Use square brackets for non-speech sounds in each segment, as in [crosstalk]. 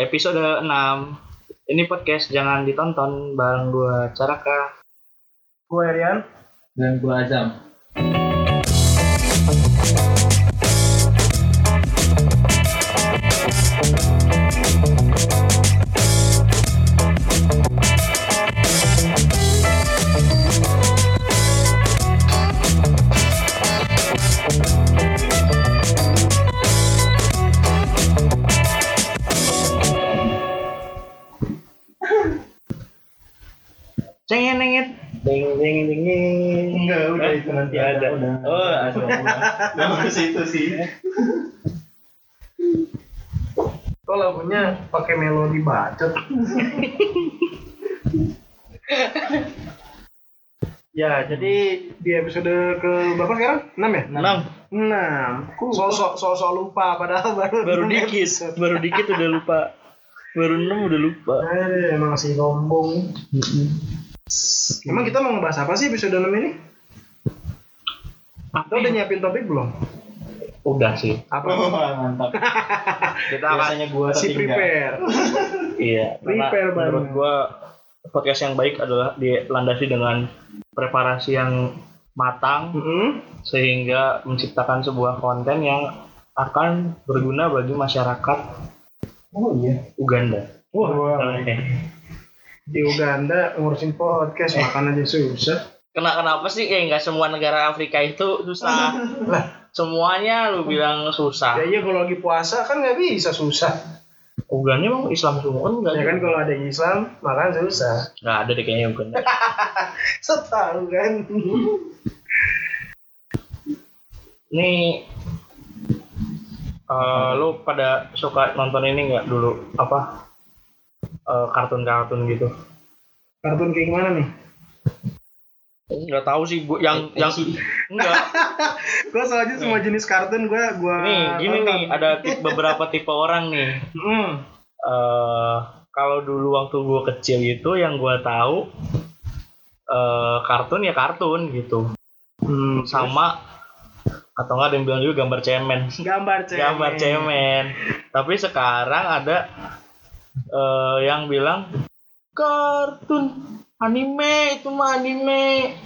episode 6 Ini podcast jangan ditonton bareng gua Caraka Gue Rian. Dan gua Azam. Ada. Oh ada [laughs] harus itu sih. Kok lagunya pakai melodi bacot? ya, jadi di episode ke berapa sekarang? 6 ya? 6 6. Sosok sosok lupa padahal baru Baru enam dikit. Baru dikit udah lupa Baru 6 udah lupa Eh, emang si sombong. Emang kita mau ngebahas apa sih episode 6 ini? Kita udah nyiapin topik belum? Udah sih Apa? Oh, mantap. [laughs] Kita Biasanya gua si prepare. [laughs] Iya Prepare banget. Menurut gua Podcast yang baik adalah dilandasi dengan Preparasi yang matang Mm-mm. sehingga menciptakan sebuah konten yang akan berguna bagi masyarakat Oh iya. Uganda. Wah, Oke. di Uganda ngurusin podcast makan aja susah. Kena kenapa sih kayak nggak semua negara Afrika itu susah? [laughs] Semuanya lu bilang susah. Ya iya kalau lagi puasa kan nggak bisa susah. Uganda emang Islam semua kan enggak? Ya kan kalau ada Islam makan susah. Nggak ada deh kayaknya Uganda. [laughs] Setahu kan. Nih eh lu pada suka nonton ini nggak dulu apa eh, kartun-kartun gitu? Kartun kayak gimana nih? Nggak tahu sih gua yang yang enggak. [laughs] Gue soalnya semua jenis kartun gue gue. Nih gini nih ada tip- beberapa tipe orang nih. Hmm. eh kalau dulu waktu gue kecil itu yang gue tahu eh kartun ya kartun gitu Hmm, sama atau nggak ada yang bilang juga gambar cemen gambar [laughs] cemen. gambar cemen tapi sekarang ada eh yang bilang kartun. Anime itu mah anime.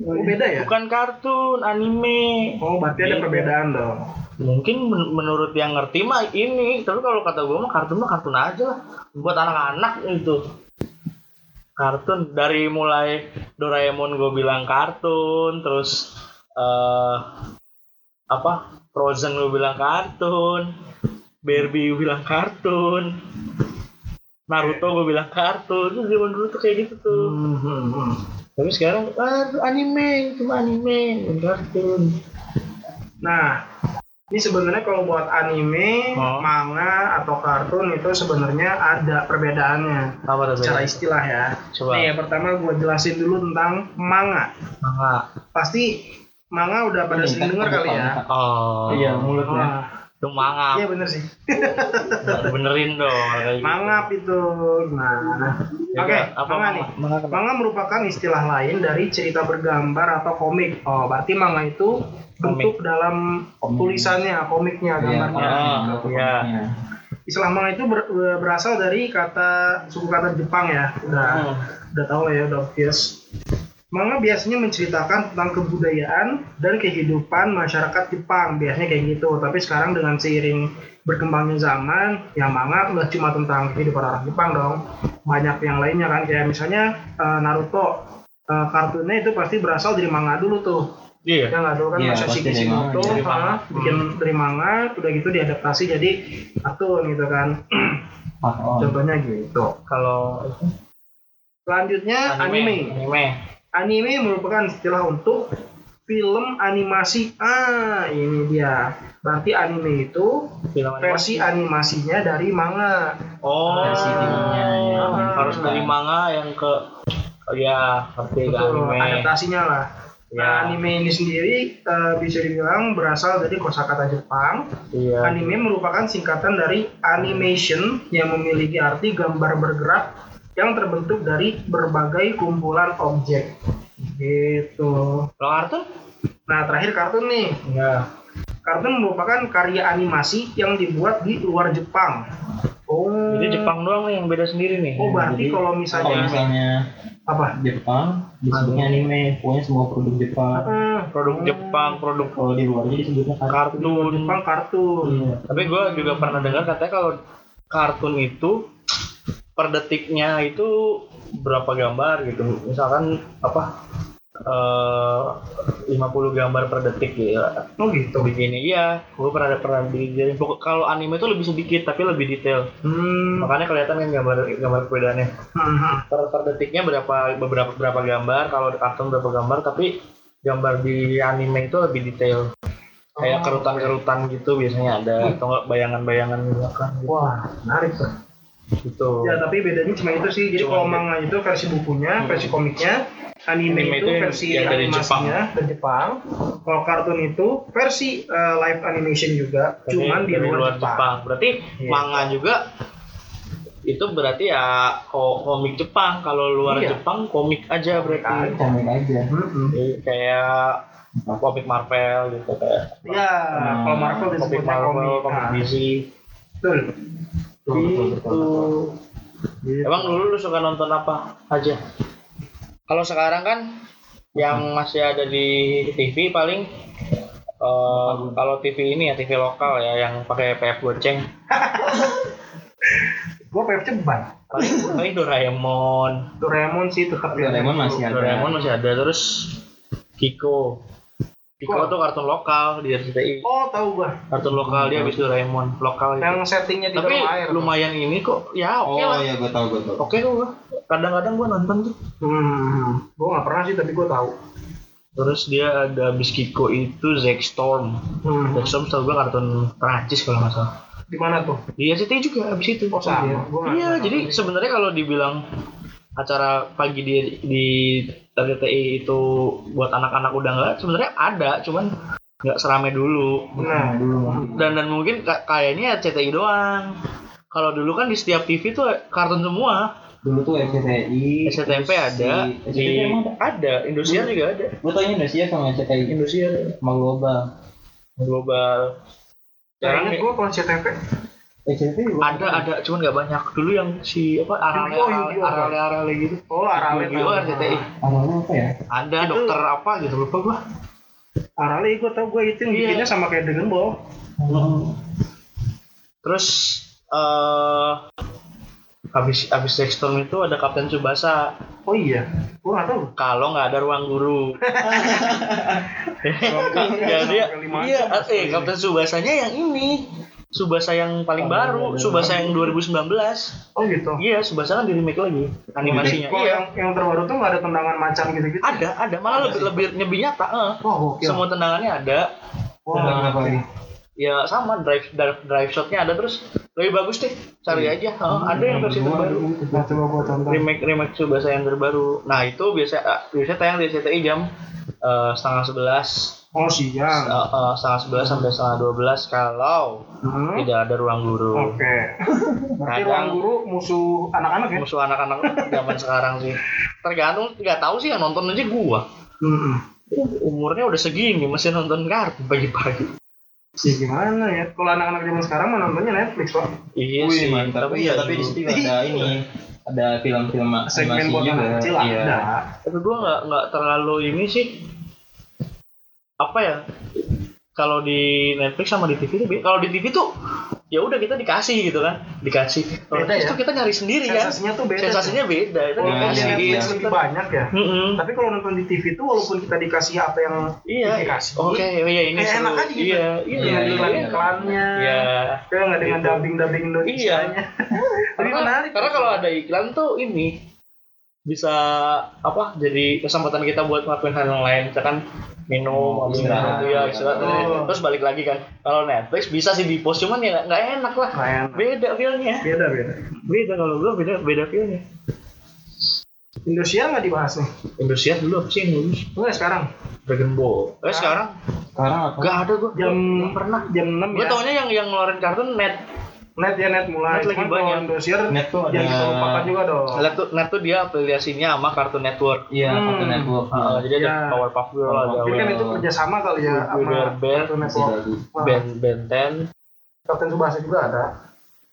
Oh, beda ya? bukan kartun anime. Oh, berarti ada Beda. perbedaan dong. mungkin men- menurut yang ngerti mah ini. Tapi kalau kata gue mah kartun mah kartun aja lah. Buat anak-anak itu. Kartun. Dari mulai Doraemon gue bilang kartun terus eh apa? Frozen gue bilang kartun. Barbie bilang kartun Naruto gue bilang kartun itu zaman dulu tuh kayak gitu tuh Hmm, hmm, hmm. tapi sekarang ah anime itu mah anime kartun Nah, ini sebenarnya kalau buat anime, Oh. manga atau kartun itu sebenarnya ada perbedaannya apa tuh secara bedanya? istilah ya. coba Nih, yang pertama gue jelasin dulu tentang manga. manga Pasti manga udah pada Ini sering kan dengar kali ya. pengetahuan. Oh, Iya, mulutnya. Itu mangap. iya bener sih. Benerin dong. kayak gitu. Mangap itu. Nah, Ya, oke, apa manga nih. Manga? Manga merupakan istilah lain dari cerita bergambar atau komik. Oh, berarti manga itu bentuk dalam Komik. tulisannya, komiknya, Iya, gambarnya. Ah, komik, iya. komiknya. Istilah manga itu ber- berasal dari kata suku kata Jepang ya. Udah Hmm. udah tahu lah ya, udah obvious. Manga biasanya menceritakan tentang kebudayaan dan kehidupan masyarakat Jepang, biasanya kayak gitu. Tapi sekarang dengan seiring berkembangnya zaman, ya manga nggak cuma tentang kehidupan orang Jepang dong. Banyak yang lainnya kan, kayak misalnya eh, Naruto. Eh, kartunnya itu pasti berasal dari manga dulu tuh. Iya. Ya nggak dulu kan Masashi pasti dari Kishimoto, dari manga. bikin dari manga, udah gitu diadaptasi jadi kartun gitu kan. [clears throat] Ah, oh. Contohnya gitu. Kalau Selanjutnya anime. Anime. Anime merupakan istilah untuk film animasi. Ah, ini dia. Berarti anime itu Film versi animasi. animasinya dari manga. Oh. Versi filmnya, ya. Ah, Harus dari manga yang ke oh, ya, seperti anime. adaptasinya lah. Nah, Ya. anime ini sendiri eh, bisa dibilang berasal dari kosakata Jepang. Iya. Anime merupakan singkatan dari animation yang memiliki arti gambar bergerak yang terbentuk dari berbagai kumpulan objek. Gitu. Kalau kartun? Nah, terakhir kartun nih. Enggak. Kartun merupakan karya animasi yang dibuat di luar Jepang. Oh. Jadi Jepang doang nih yang beda sendiri nih. Oh berarti Jadi, kalau Kalau misalnya misalnya apa? Jepang disebutnya anime, pokoknya semua produk Jepang. Eh, Produk Jepang, produk Kalau di luar jadi disebutnya kartun. kartun. Jepang kartun. Iya. Tapi gue juga pernah dengar katanya kalau kartun itu per detiknya itu berapa gambar gitu. Misalkan apa eh 50 gambar per detik ya. Oh gitu. Begini iya, gue pernah pernah diajarin. Pokok kalau anime itu lebih sedikit tapi lebih detail. Hmm. Makanya kelihatan kan gambar gambar perbedaannya. hmm. Per, per detiknya berapa beberapa berapa gambar, kalau di kartun berapa gambar, tapi gambar di anime itu lebih detail. Kayak Oh, kerutan-kerutan gitu biasanya ada atau enggak bayangan-bayangan gitu. Wah, menarik tuh. Gitu. Ya tapi bedanya cuma itu sih. Jadi kalau manga itu versi bukunya, versi komiknya, anime, Anime itu, versi yang dari animasinya dari Jepang. Kalau kartun itu versi eh, live animation juga, Tapi cuman di dari luar, Jepang. Berarti Iya. manga juga itu berarti ya ko- komik Jepang. Kalau luar Iya. Jepang komik aja berarti. Komik aja. Mm-mm. Jadi kayak komik Marvel gitu kayak Ya, Hmm, kalau Marvel komik disebutnya Marvel, komik. komik Nah, DC. betul. Gitu. Emang dulu lu suka nonton apa aja? Kalau sekarang kan yang masih ada di TV paling eh, kalau TV ini ya TV lokal ya yang pakai PF goceng Gue PFC beban. paling paling Doraemon Doraemon sih tetap ya. Doraemon masih ada. Doraemon masih ada terus Kiko Kok? tuh kartun lokal di RCTI Oh, tahu gua. kartun lokal dia habis Doraemon lokal itu. Yang settingnya di tapi dalam air. lumayan ini kok ya oke Oh lah iya, gue tahu, gue tahu. oke kok gua. kadang-kadang gua nonton tuh Hmm, gue nggak pernah sih tapi gue tahu. terus dia ada habis Kiko itu Zack Storm Hmm. Zack Storm tau gua kartun Prancis kalau nggak salah Di mana tuh? di RCTI juga habis itu Oh sama. Gua iya jadi tahu. sebenarnya kalau dibilang acara pagi di di RCTI itu buat anak-anak udah nggak sebenarnya ada cuman nggak serame dulu Nah, dulu. dan dan mungkin ka- kayaknya RCTI doang kalau dulu kan di setiap TV tuh kartun semua Dulu tuh RCTI. SCTV ada di emang ada. ada Indosiar juga ada Gue tau Indonesia sama RCTI. Indosiar Sama global. global sekarang Kayaknya gue kalau CTV. Juga ada ada cuman nggak banyak dulu yang si apa arale Yu-Gi-Oh, Yu-Gi-Oh. arale arale gitu Oh, Arale. Yu-Gi-Oh RCTI Awalnya apa ya? ada Itu- dokter apa gitu lupa gua Arale gue tau gue itu yang Iya. bikinnya sama kayak Dragon Ball. terus eh habis habis Dexter itu ada Kapten Tsubasa Oh iya, gue nggak tahu. kalau nggak ada ruang guru [laughs] ya dia iya eh Kapten Tsubasanya yang ini Subasa yang paling Oh, baru iya, iya. Subasa yang 2019 Oh gitu. iya Subasa kan di remake lagi animasinya Kalau iya yang, yang terbaru tuh nggak ada tendangan macan gitu-gitu. ada ada malah lebih lebih lebih nyata eh. Wah, gokil. semua tendangannya ada Tendangan apa ini? ya sama drive drive, drive shotnya ada terus lebih bagus deh cari aja Heeh, ada yang versi terbaru Nah, coba gue tonton. remake remake Subasa yang terbaru nah itu biasa biasa tayang di RCTI jam eh, setengah sebelas Oh siang. Eh, eh, setengah sebelas sampai setengah dua belas kalau Hmm. tidak ada ruang guru Oke. [laughs] Berarti Kadang- ruang guru musuh anak-anak ya? musuh anak-anak zaman sekarang sih tergantung nggak tahu sih yang nonton aja gua Hmm. umurnya udah segini masih nonton kartun pagi-pagi Ya gimana ya? Kalau anak-anak zaman sekarang mah nontonnya Netflix pak. iya Wih, sih mantap. tapi iya, ya tapi di juga ada [laughs] ini. Ada film-film Segmen animasi buat anak kecil Iya. ada. tapi gua nggak nggak terlalu ini sih apa ya kalau di Netflix sama di TV tuh kalau di TV tuh ya udah kita dikasih gitu kan dikasih kalau Netflix ya? tuh kita nyari sendiri kan Sensasinya tuh beda. sensasinya beda itu Kalau Iya, di dikasih iya, Netflix gitu. lebih banyak ya. Mm-mm. Tapi kalau nonton di TV tuh walaupun kita dikasih apa yang iya dikasih. oke iya ini Kayak seru enak aja gitu. iya iya Iya, dengan iya, iklan iya. iklannya. Iya. Kayak nggak dengan Gitu. dubbing dubbing Indonesia. Iya. [laughs] Tapi menarik. karena kalau ada iklan tuh ini bisa apa jadi kesempatan kita buat ngelakuin hal yang lain misalkan minum Oh, habis istirahat. minum ya istirahat Oh. terus balik lagi kan kalau Netflix bisa sih di post cuman ya nggak- enak lah Nggak enak. beda feelnya Beda beda. beda kalau gua beda beda feelnya Indosiar nggak dibahas nih? Indosiar dulu apa sih yang lulus Enggak sekarang. Dragon Ball eh sekarang Sekarang apa? nggak ada gua Jam Nggak pernah jam 6 gua ya. taunya yang yang ngeluarin kartun net Net ya net mulai. Net lagi Cuman banyak. Indosiar Net tuh ada. jangan kita lupakan juga dong. net tuh net tuh dia afiliasinya sama Cartoon Network Iya, Hmm. Cartoon Network. Ah, jadi ada Ya. Powerpuff Girl ada Mungkin kan itu kerjasama kali ya sama Masih Network. Ben Ben 10 Kapten Subasa juga ada.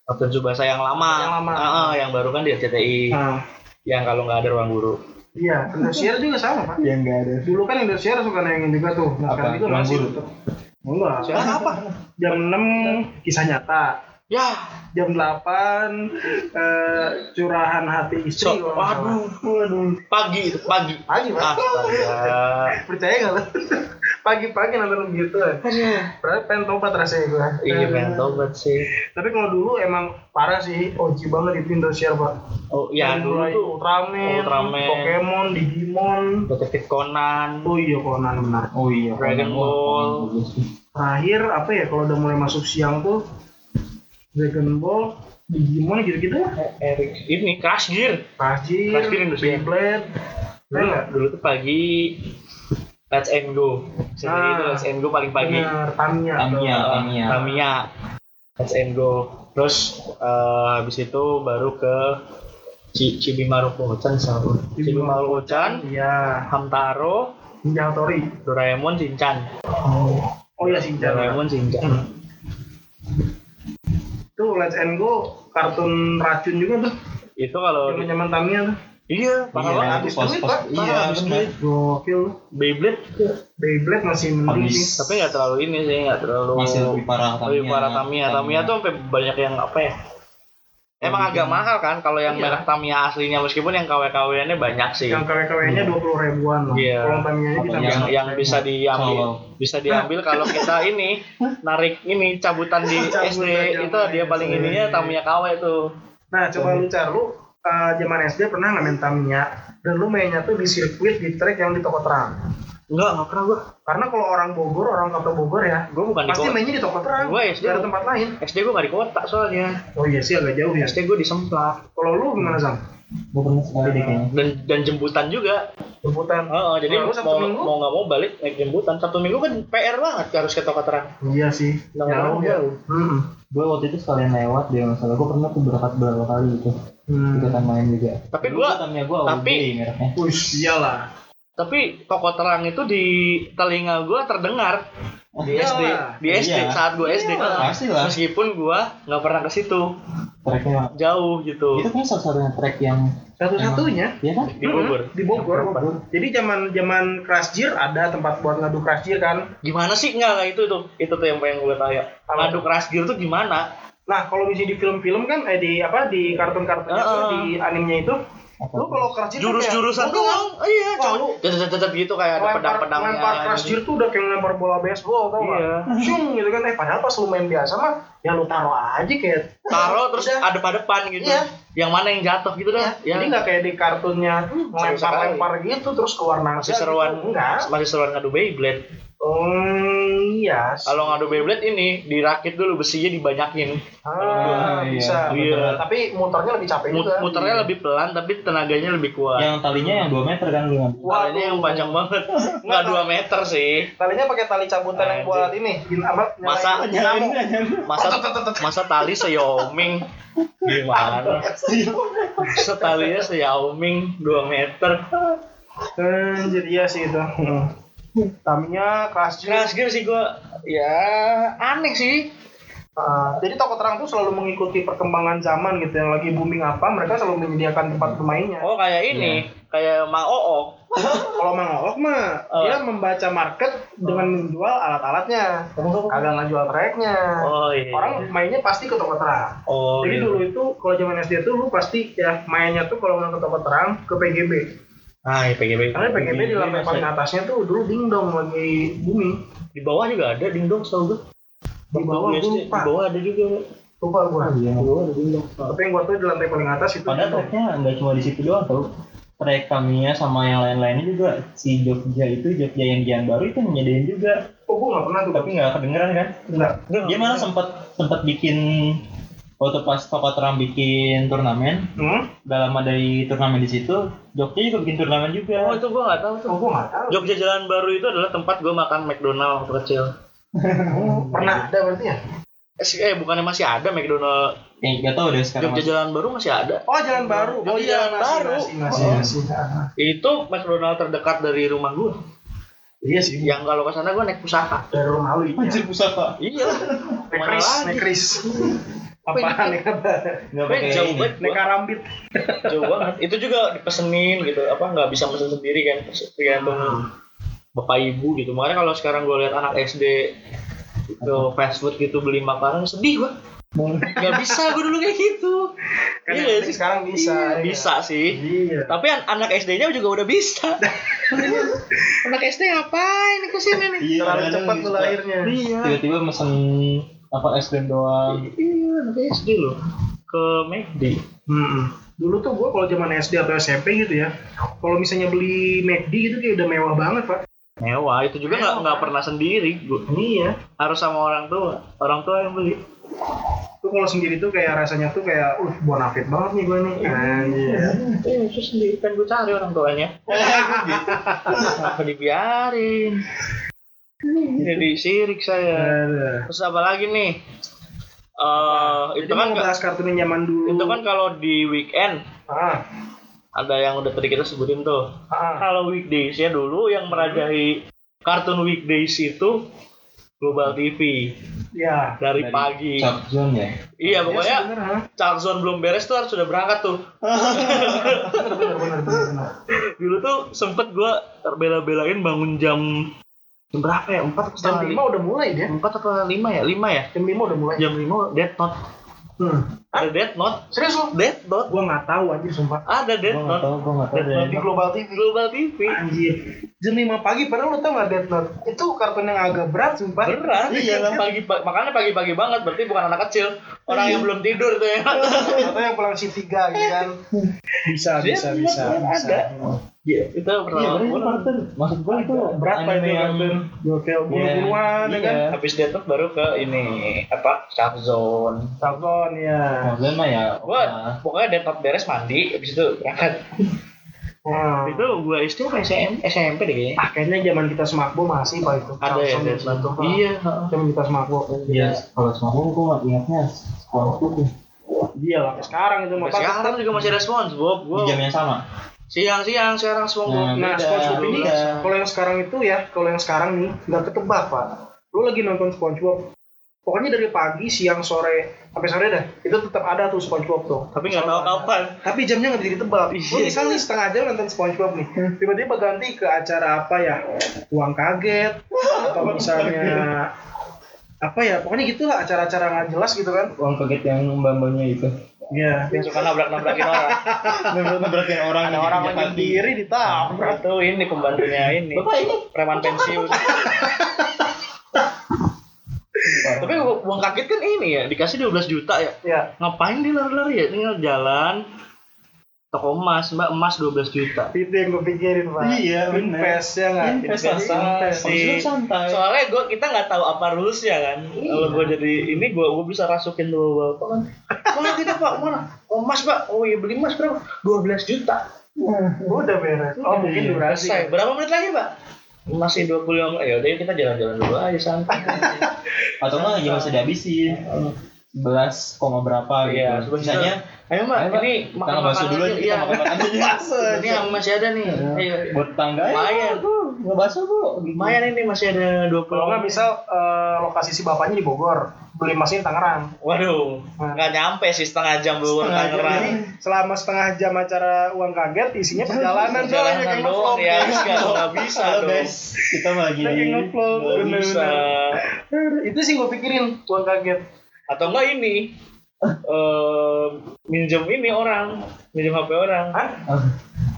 Kapten Subasa yang lama. Yang lama. Ah, ah, yang baru kan di RCTI. Nah, Yang kalau nggak ada ruang guru. iya, Indosiar juga sama pak. Yang enggak ada. Dulu kan Indosiar suka nayangin juga tuh. Nah, sekarang juga masih tuh. Enggak. Siapa apa? Jam 6 kisah nyata. Ya, Jam 8 eh, curahan hati istri. so, waduh, waduh. Pagi itu, pagi. Pagi. Astaga. Percaya nggak lo? [laughs] Pagi-pagi nonton gitu. Padahal pengen tobat rasanya gue. Iya, pengen tobat sih. Tapi kalau dulu emang parah sih, OG banget itu Indosiar pak. Oh, ya Dari dulu tuh Ultraman, Ultraman. Pokemon, Digimon. Detektif Conan. Oh iya Conan benar. Oh iya. Dragon. Ball. Terakhir apa ya kalau udah mulai masuk siang tuh Dragon Ball, Digimon gitu-gitu lah. Erik ini Crash Gear. Pajir, Pajir Indosiar. Beyblade. Dulu, nggak? dulu tuh pagi Let's and Go. Seri Ah. itu Let's and Go paling pagi. Bener, Tamiya. Tamiya. Tamiya. Tamiya. Let's and Go. Terus eh, habis itu baru ke Ci Cibimaru Kocan sama Cibimaru Kocan, Iya, Hamtaro, Ninja Hattori. Doraemon, Shinchan. Oh iya Shinchan. Doraemon, Shinchan. Hmm. Let's and Go kartun racun juga tuh. Itu kalau Zaman zaman Tamiya tuh. iya, parah Iya, banget. habis duit, Pak. Iya, habis benar. Gokil. Beyblade Beyblade masih mending sih. tapi nggak terlalu ini sih nggak terlalu Masih lebih parah lebih parah Tamiya Tamiya tuh sampai banyak yang apa ya emang Yang agak mahal kan kalau yang Iya. merek Tamiya aslinya meskipun yang KW-KW-nya banyak sih Yang KW-KW-nya dua puluh ribuan lah. Iya. Kalau Tamiya nya bisa Apa, yang bisa yang bisa diambil Kalau bisa diambil kalau kita ini narik ini cabutan di [laughs] Cabutan SD itu dia paling ininya Tamiya KW tuh Nah, coba lu cari lu eh, zaman SD pernah nggak main Tamiya dan lu mainnya tuh di sirkuit di track yang di toko terang. Enggak nggak pernah gua Karena kalau orang Bogor, orang kota Bogor ya, gua bukan di pasti kota mainnya di toko terang. Gua SD. Ada tempat lain. SD gua nggak di kota soalnya Oh iya sih agak jauh ya. SD gua di Semplak Kalau lu gimana Sam? gue pernah sekali deh kayaknya. dan dan jemputan juga Jemputan. Oh, jadi mau Minggu? mau nggak mau balik naik jemputan Sabtu Minggu kan PR banget harus ke toko terang Iya sih. Nggak Jauh mau ya. jauh. Hmm. Gue waktu itu sekalian lewat deh masalah gue pernah tuh berangkat berapa kali gitu. Hmm. Ikutan main juga. Tapi gua- gue tapi- mereknya. Wih, iyalah. tapi toko terang itu di telinga gua terdengar di Iyalah. SD di SD Iya. saat gua SD Iyalah. Meskipun gua nggak pernah ke situ Tracknya jauh gitu itu kan salah satunya track yang Satu-satunya ya kan? di Bogor di Bogor. Jadi zaman zaman Crash Gear ada tempat buat ngadu Crash Gear kan. gimana sih nggak nggak itu tuh itu tuh yang pengen gue tanya ngadu crash gear tuh gimana Nah, kalau misalnya di film-film kan eh di apa di kartun-kartunnya tuh Heeh. di animenya itu? Lu kalau tuh jurus-jurusan doang iya lu tetep gitu kayak ada pedang-pedangnya lempar Gear tuh udah kayak lempar bola baseball tau? Iya. Syung gitu kan. Eh padahal pas lu main biasa mah ya lu taruh aja kayak taruh terus ada pada depan gitu Iya. yang mana yang jatuh gitu dah Iya. Jadi nggak kayak di kartunnya seru lempar-lempar gitu terus keluar naga masih seruan gitu. Enggak. masih seruan ngadu Beyblade Hmm, iya. kalau ngadu Beyblade ini dirakit dulu besinya dibanyakin. Ah, Iya, bisa. iya. Tapi muternya lebih capek Mut- juga. muternya lebih pelan tapi tenaganya lebih kuat. Yang talinya yang 2 meter kan lu ngambil. Talinya yang panjang banget. Nggak 2 meter sih. Talinya pakai tali cabutan yang buat ini? Masa masa masa tali seyaoming gimana? Masa talinya seyaoming 2 meter. Anjir iya sih itu. Tamiya kelas G. Crash Gear sih gua ya aneh sih Ah, jadi toko terang tuh selalu mengikuti perkembangan zaman gitu yang lagi booming apa mereka selalu menyediakan tempat bermainnya. oh kayak ini kayak Mang Oo Kalau Mang Olok mah Oh. dia membaca market dengan menjual alat-alatnya, kagak ngejual tracknya. oh iya Orang mainnya pasti ke toko terang. oh Jadi gitu. dulu itu kalau zaman SD tuh lu pasti ya mainnya tuh kalau nggak ke toko terang ke PGB. Ah iya PGB Karena PGB di lantai paling atasnya tuh dulu dingdong lagi booming. di bawah juga ada dingdong gua Di bawah SD, lupa. di bawah ada juga Lupa gua. Iya. di bawah ada dingdong Tapi yang gua tuh di lantai paling atas itu. Padahal tracknya nggak cuma di situ doang tau. Track Tamiya sama yang lain-lainnya juga si Jogja itu Jogja yang Gian baru itu nyediain juga. Oh gua nggak pernah tuh. Tapi nggak kedengeran kan? Enggak. Dia malah sempat sempat bikin waktu pas Toko Terang bikin turnamen, Hmm? gak lama dari turnamen di situ, Jogja juga bikin turnamen oh juga. itu gua nggak tahu tuh Oh gua nggak tahu. Jogja Jalan Baru itu adalah tempat gua makan McDonald waktu kecil Oh, pernah ada berarti ya? eh, eh bukannya masih ada McDonald Eh, gak tau deh sekarang. Jogja masih- Jalan Baru masih ada Oh jalan baru. Jogja Oh iya Jalan masih, Baru. Masih masih Oh. masih. Ah, itu McDonald terdekat dari rumah gua Iya sih. yang kalau ke sana gua naik pusaka Dari rumah lu itu. Anjir pusaka. iya kris, naik kris. Apaan nih kata? Nggak pakai jauh banget Neka rambit. jauh banget itu juga dipesenin gitu apa nggak bisa pesen sendiri kan tergantung bapak ibu gitu makanya kalau sekarang gue lihat anak SD ke fast food gitu beli makanan sedih gua nggak bisa gue dulu kayak gitu Kan Iya sih? sekarang bisa. Iya, ya. bisa sih Iya. tapi an- anak SD-nya juga udah bisa [laughs] anak SD ngapain ke sini nih Iya, Terlalu kadang cepat gitu. lahirnya. iya Tiba-tiba mesen apa es krim doang. iya anak SD loh ke McD Mm-mm. Dulu tuh gue kalau zaman SD atau SMP gitu ya, kalau misalnya beli McD gitu kayak udah mewah banget pak. mewah itu juga nggak nggak pernah sendiri gua Iya. harus sama orang tua orang tua yang beli Tuh kalau sendiri tuh kayak rasanya tuh kayak, uh bonafit banget nih gue nih. Anjir. Eh, itu sendiri kan gue cari orang tuanya. [laughs] Kenapa dibiarin? Jadi sirik saya. Aduh. Terus apa lagi nih? Eh, Jadi itu kan bahas kartun yang zaman dulu. itu kan kalau di weekend Ah, ada yang udah tadi kita sebutin tuh. ah. Kalau weekdays ya dulu yang merajahi kartun weekdays itu Global TV Ya. dari, Dari pagi. Zone ya. Iya pokoknya Zone belum beres tuh harus sudah berangkat tuh. bener, [laughs] bener, bener, bener, bener. Dulu tuh sempet gua terbela-belain bangun jam jam berapa ya? Empat atau Jam 5 udah mulai dia. empat atau lima ya lima ya Jam 5 udah mulai. jam lima Death Note Hmm. Ada Death Note Serius lo? Death Note Gua nggak tahu anjir sumpah. ada Death Gua nggak Note tahu, gua nggak tahu. Death Note Di Global TV. Global TV Anjir. Jam 5 pagi padahal lu tau gak Death Note? Itu kartun yang agak berat sumpah. berat iya kan pagi pa- makanya pagi-pagi banget berarti bukan anak kecil orang yang belum tidur tuh ya [laughs] Atau yang pulang si tiga gitu kan. Bisa, bisa, bener, bisa. ada. Iya, itu Iya, pertama berarti itu kartun. Maksud gua itu Berat pak anime itu yang. Gokil bunuh-bunuhan ya kan. Iya. habis Death Note baru ke ini apa Shark Zone Talkon ya. Maksudnya mah ya. gua nah, pokoknya Note beres mandi habis itu berangkat Nah, itu gua SD apa SMP SMP deh kayaknya ah, kayaknya zaman kita semakbo masih pak itu. ada ya itu, Note Pak. iya. Zaman kita semakbo. Iya, kalau sama gua gua nggak ingatnya SpongeBob tuh. Iya lah. Sekarang itu mah sekarang juga masih ada SpongeBob Di gua jam yang sama. siang-siang sekarang SpongeBob Nah, Nah, SpongeBob ini kalau yang sekarang itu ya, kalau yang sekarang nih nggak ketebak pak. Lu lagi nonton SpongeBob, pokoknya dari pagi, siang, sore, sampai sore dah, itu tetap ada tuh SpongeBob tuh. tapi nggak tahu kapan Tapi jamnya nggak bisa ditebak. Iya. misal nih setengah jam nonton SpongeBob nih, tiba-tiba ganti ke acara apa ya, uang kaget, atau misalnya apa ya, pokoknya gitulah acara-acara nggak jelas gitu kan. Uang kaget yang mbak-mbaknya itu. Iya. yang suka nabrak-nabrakin orang Nabrak-nabrakin orang. Ada orang di lagi diri ditabrak. itu ini pembantunya ini Bapak ini. preman pensiun [laughs] tapi uang kaget kan ini ya dikasih 12 juta ya Ya. ngapain dia lari-lari ya tinggal jalan toko emas mbak emas 12 juta Itu yang gue pikirin pak. Iya, bener. Invest ya nggak? Investasi. Investasi. Maksudnya santai. soalnya gue kita nggak tahu apa rulesnya kan kalau gue jadi ini gue gue bisa rasukin dulu bapak kan mana kita pak mana oh emas pak oh iya beli emas berapa 12 juta Udah beres. Oh mungkin Iya, durasi. berapa menit lagi pak masih 20 yang ya udah yuk kita jalan-jalan dulu aja santai [laughs] Atau enggak lagi masih dihabisin. 11, koma berapa gitu. Iya. Sisanya ayo Mbak. ini makan makan dulu aja, kita makan makan [laughs] aja. ini yang masih ada nih ayo Buat tetangga ya. Nggak bakso bu. Lumayan ini masih ada 20 Kalau nggak misal eh, lokasi si bapaknya di Bogor, beli di Tangerang. waduh nggak nyampe sih setengah jam belum Setengah jam, Tangerang Jadi selama setengah jam acara uang kaget isinya perjalanan doang Perjalanan doang ngevlog. ya nggak bisa dong kita mau lagi ngevlog. nggak bisa bener. Itu sih gue pikirin uang kaget. atau enggak ini eh minjem ini orang minjem HP orang Hah?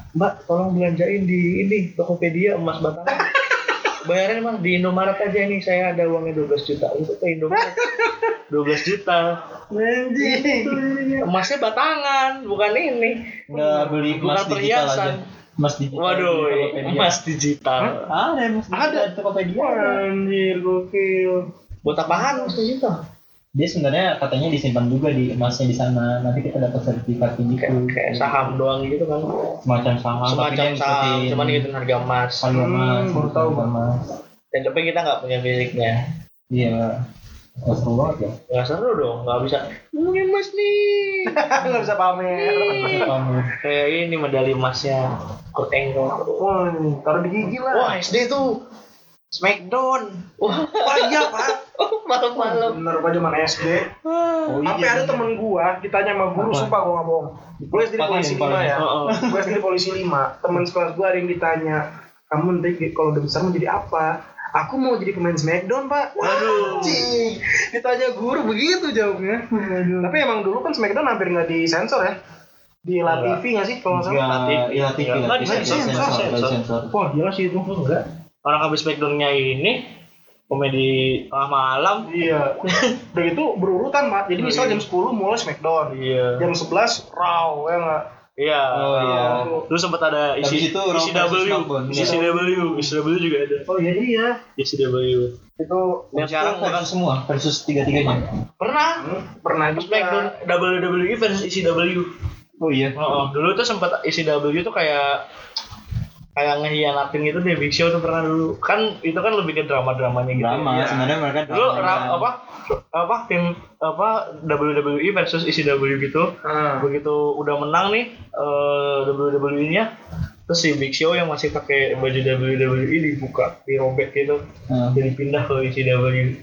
mbak tolong belanjain di ini Tokopedia emas batangan bayarannya mah di Indomaret aja nih saya ada uangnya 12 juta itu ke Indomaret [laughs] 12 juta Anjing. emasnya batangan bukan ini nggak beli emas Bukan digital aja. perhiasan. Emas digital. waduh di Tokopedia. emas digital Ada emas digital Ada. di Tokopedia. Anjir gokil. buat apaan emas digital Dia sebenarnya katanya disimpan juga di emasnya di sana. Nanti kita dapat sertifikat gitu. kayak, kayak saham doang gitu kan Semacam saham. tapi semacam saham cuman ngikutin harga emas Harga Hmm, emas. baru tahu, harga emas. dan tapi kita nggak punya fisiknya Iya. Nggak seru banget ya. nggak seru dong nggak bisa ngomongin emas nih [laughs] Nggak bisa pamer. Kamu. kayak ini medali emasnya Kurt Angle Wah, taruh di gigi lah. wah SD tuh Smackdown. Wah, payah pak. [laughs] Malam-malam. Bener gua zaman SD. Oh Sampai ada temen gua ditanya sama guru, Apa? sumpah gua nggak bohong. Gua SD Pakai polisi 5 ya. Heeh. Gua SD di polisi 5. Temen sekelas gua ada yang ditanya, kamu nanti kalau udah besar mau jadi apa? Aku mau jadi pemain Smackdown, Pak. Waduh. Anjing. Ditanya guru begitu jawabnya. Tapi emang dulu kan Smackdown hampir nggak disensor ya. Di La. TV nggak sih kalau nggak salah? Iya TV, di TV, sensor, sensor, sensor. nggak sensor. Wah Orang habis Smackdown-nya ini komedi tengah malam. Iya. Udah itu berurutan, Pak. Jadi misal jam 10 mulai Smackdown. Iya. Jam 11 Raw, ya nggak? Iya. Oh, iya. Dulu sempat ada isi itu isi W, isi Iya. W, isi W juga ada. Oh iya iya. Isi W. Itu sekarang versus bukan semua versus tiga tiganya. pernah hmm, pernah juga. Smackdown WWE versus isi W. Oh iya. Oh, dulu tuh sempat isi W tuh kayak kayak ngehianatin gitu deh Big Show tuh pernah dulu kan itu kan lebih ke drama dramanya gitu Drama ya. sebenarnya mereka dulu ra- apa apa tim apa WWE versus isi W gitu Ah. begitu udah menang nih eh, WWE nya terus si Big Show yang masih pakai baju WWE dibuka dirobek gitu Nah. jadi pindah ke isi W si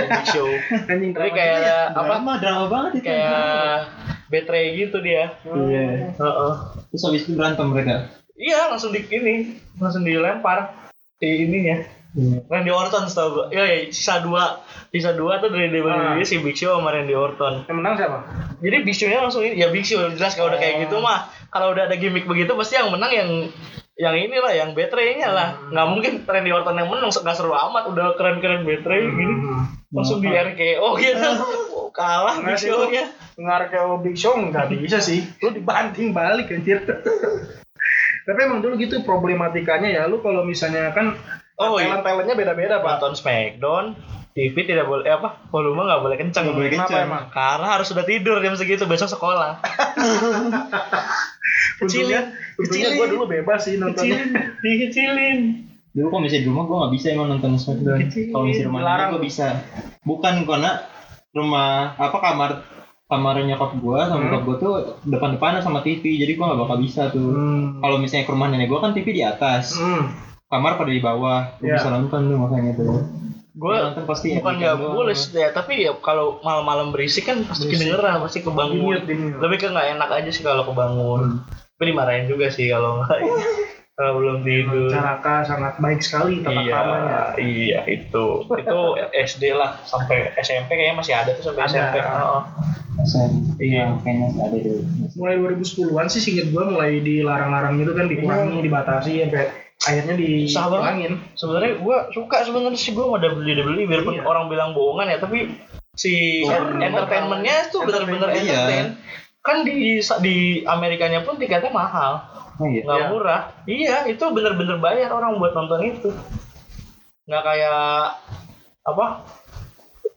Big Show [laughs] Anjing tapi kayak ya. apa Drama drama banget itu. kayak betray gitu dia Iya. Heeh. Terus habis itu berantem mereka. Iya langsung di ini langsung dilempar di ininya. Iya. Randy Orton setahu gua. Iya, ya, sisa dua sisa dua tuh dari WWE Ah. si Big Show sama Randy Orton. Yang menang siapa? Jadi Big Show-nya langsung ini ya Big Show jelas kalau udah kayak gitu mah kalau udah ada gimmick begitu pasti yang menang yang yang inilah yang betray-nya lah. Nggak mungkin Randy Orton yang menang nggak seru amat udah keren-keren betray gini. Langsung di RKO gitu. [laughs] Kalah Big Show-nya. Ngar ke Big Show nggak bisa sih. Lu dibanting balik anjir. [laughs] Tapi emang dulu gitu problematikanya ya. Lu kalau misalnya kan Oh, iya. talent-talentnya beda-beda, Pak. Nonton Smackdown TV tidak boleh eh, apa volume nggak boleh kencang Nggak boleh Kenapa kencang. emang? karena harus sudah tidur jam segitu besok sekolah [laughs] untungnya Kecilin. gue dulu bebas sih nontonnya. kecilin dikecilin Dulu kalau misalnya di rumah gue nggak bisa emang nonton Smackdown. Kalau misalnya rumah gue bisa. Bukan karena rumah apa kamar kamarnya nyokap gue sama Hmm. gue tuh depan-depanan sama TV jadi gue nggak bakal bisa tuh. Hmm. Kalau misalnya ke rumah nenek gue kan TV di atas, Hmm. kamar pada di bawah, gue Iya. bisa nonton tuh makanya tuh. gue nonton pasti bukan nggak doang. boleh ya tapi ya kalau malam-malam berisik kan pasti Berisik. kedengeran pasti kebangun lebih ke nggak enak aja sih kalau kebangun tapi dimarahin juga sih kalau nggak [laughs] kalau belum tidur Caraka sangat baik sekali tata iya kramanya. iya itu itu SD lah sampai SMP kayaknya masih ada tuh sampai Ada. SMP Iya, kayaknya nggak ada deh. Mulai 2010-an sih singkat gue mulai dilarang-larang gitu kan dikurangi, dibatasi sampai akhirnya banget. dihilangin. sebenarnya gue suka sebenarnya sih gue mau WWE biarpun Iya. orang bilang bohongan ya tapi si Oh, entertainmentnya tuh bener-bener Entertainment, iya. entertain kan di di Amerikanya pun tiketnya mahal Oh iya. nggak Iya. murah iya itu bener-bener bayar orang buat nonton itu nggak kayak apa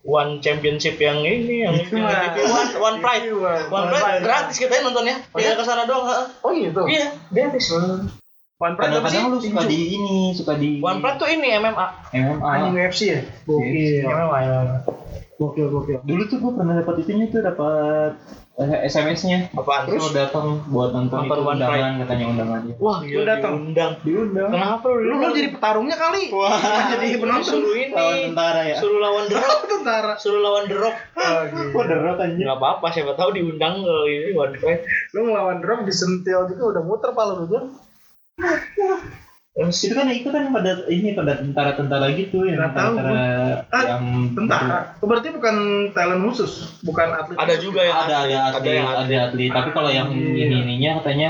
one championship yang ini yang Itu. TV one one pride Itu mah. one pride gratis kita nontonnya tinggal ke sana doang. Oh gitu. iya gratis One Pride apa sih? Lu suka di ini, suka di one pride tuh ini MMA MMA. Anjing UFC ya? Gokil. MMA Gokil, gokil. Dulu tuh gue pernah dapat itunya tuh dapat SMS-nya. apaan Terus datang buat nonton, itu undangan katanya undangannya. Wah, Lu gila datang? diundang. Diundang. Kenapa lu? Lu, lu jadi petarungnya kali? Wah, jadi penonton. suruh ini. lawan tentara ya. Suruh lawan The Rock. [laughs] Tentara. Suruh lawan The Rock. Oh, gitu. Kok derot anjir. Enggak apa-apa, siapa tahu diundang ke ini One Fight. Lu ngelawan drop disentil gitu udah muter pala lu tuh. [laughs] Terus Itu kan itu kan pada ini pada tentara-tentara gitu yang Nggak tahu tentara Ah, yang Tentara. Oh, berarti bukan talent khusus, bukan atlet. ada khusus. juga yang ada ada atlet yang ada atlet tapi kalau yang Iya. ini ininya katanya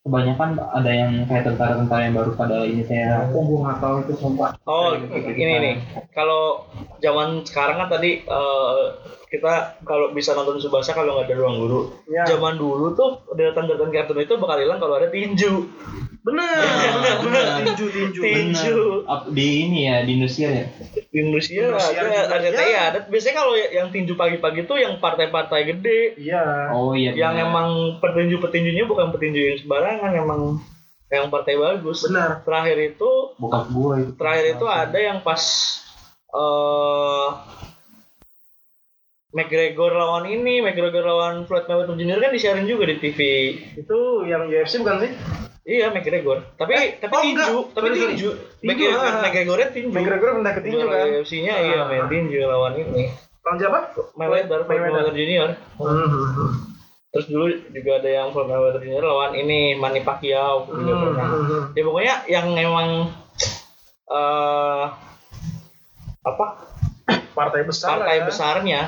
kebanyakan ada yang kayak tentara-tentara yang baru pada ini saya Oh, gua nggak tahu itu sumpah. Oh, ini nih. Kalau zaman sekarang kan tadi eh, kita kalau bisa nonton Subasa kalau nggak ada ruang guru. Ya. Zaman dulu tuh deretan-deretan kartun itu bakal hilang kalau ada tinju. Bener, Ya, bener, bener. bener. Tinju, tinju. Tinju. Di ini ya di Indonesia ya Di Indonesia Indosiar ada ada ya. ya. ada. Biasanya kalau yang tinju pagi-pagi tuh yang partai-partai gede. Iya. oh iya yang bener. emang petinju-petinjunya bukan petinju yang sembarangan emang yang partai bagus Benar. terakhir itu bokap gua itu terakhir itu ada yang pas eh McGregor lawan ini, McGregor lawan Floyd Mayweather Jr. kan disiarin juga di TV. Itu yang UFC bukan sih? Iya, McGregor. Tapi tapi oh, tinju, enggak. tapi Sorry, sorry. tinju. Tinju, McGregor, ah. McGregornya tinju. McGregor pindah ke tinju kan? UFC-nya iya main tinju lawan ini. Lawan siapa? Mayweather, Mayweather Jr. Hmm. Terus dulu juga ada yang Floyd Mayweather Jr. lawan ini Manny Pacquiao juga Hmm. pernah. Hmm. Ya pokoknya yang emang eh apa Partai besar. partai ya. besarnya.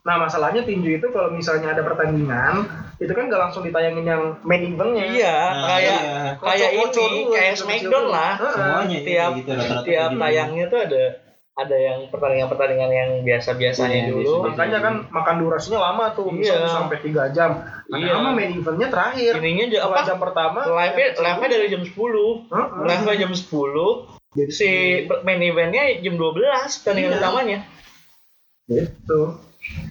Nah masalahnya tinju itu kalau misalnya ada pertandingan itu kan gak langsung ditayangin yang main eventnya. Iya, Nah, kayak iya. kayak ini, dulu, kayak Smackdown dulu. lah. Semuanya Tiap- iya, gitu Tiap gitu. tayangnya tuh ada ada yang pertandingan-pertandingan yang biasa-biasanya Iya, dulu. Makanya kan makan durasinya lama tuh, bisa Iya. sampai 3 jam. Iya. main eventnya terakhir. Ininya Setelah apa? jam pertama. Live-nya jam live-nya dari jam 10. Heeh. Live-nya jam 10. Si main eventnya jam 12 pertandingan Iya. utamanya. Gitu.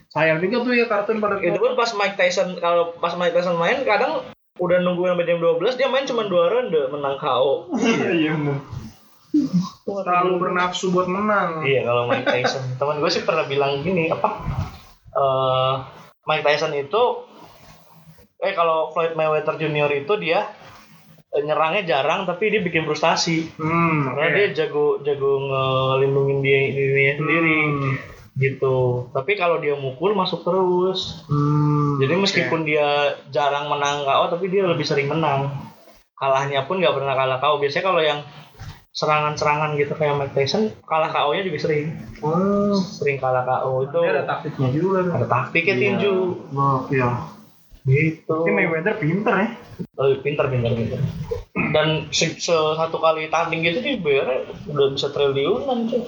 Sayang juga tuh ya kartun pada Itu pun pas Mike Tyson kalau pas Mike Tyson main kadang udah nunggu sampai jam 12 dia main cuma dua ronde menang KO. Iya, bener. terlalu bernafsu buat menang. Iya kalau Mike Tyson. Teman gue sih pernah bilang gini apa? eh Mike Tyson itu eh kalau Floyd Mayweather Jr itu dia eh, nyerangnya jarang tapi dia bikin frustasi. Hmm, Karena oke. dia jago jago ngelindungin dia dirinya sendiri Hmm. Gitu. Tapi kalau dia mukul masuk terus. Hmm, Jadi meskipun dia jarang menang KO tapi dia lebih sering menang. Kalahnya pun nggak pernah kalah KO. Biasanya kalau yang serangan-serangan gitu kayak Mike Tyson kalah KO-nya juga sering. Oh, Sering kalah KO itu dia ada taktiknya juga. ada taktiknya Iya. tinju. Oke. Gitu. Ini Mayweather pinter ya. Oh, pinter pinter pinter. Dan se- se- satu kali tanding gitu dia bayarnya udah bisa triliunan cuy.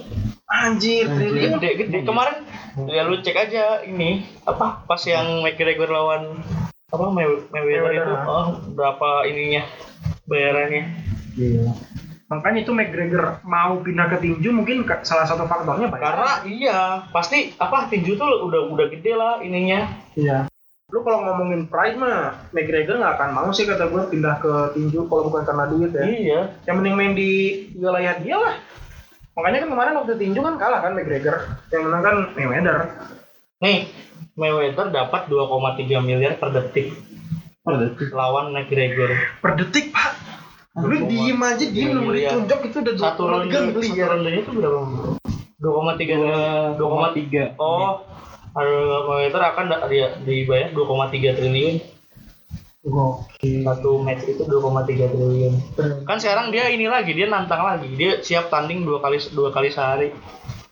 Anjir, triliun. Gede gede. Kemarin ya lu cek aja ini apa pas yang McGregor lawan apa May- Mayweather itu Mayweather, oh, berapa ininya bayarannya Iya. Makanya itu McGregor mau pindah ke tinju mungkin salah satu faktornya banyak. karena iya pasti apa tinju tuh udah udah gede lah ininya Iya. Lu kalau ngomongin pride mah McGregor nggak akan mau sih kata gue pindah ke tinju kalau bukan karena duit ya. iya Yang mending main di wilayah dia lah. Makanya kan kemarin waktu tinju kan kalah kan McGregor. Yang menang kan Mayweather. nih Mayweather dapat 2,3 miliar per detik Per detik. lawan McGregor Per detik pak. Lu diem aja diem miliar. ditunjuk itu udah satu ronde satu rondenya itu berapa 2,3 Dua tiga. oh ada Mayweather akan dibayar 2,3 triliun Oke. satu match itu 2,3 triliun kan sekarang dia ini lagi dia nantang lagi dia siap tanding dua kali dua kali sehari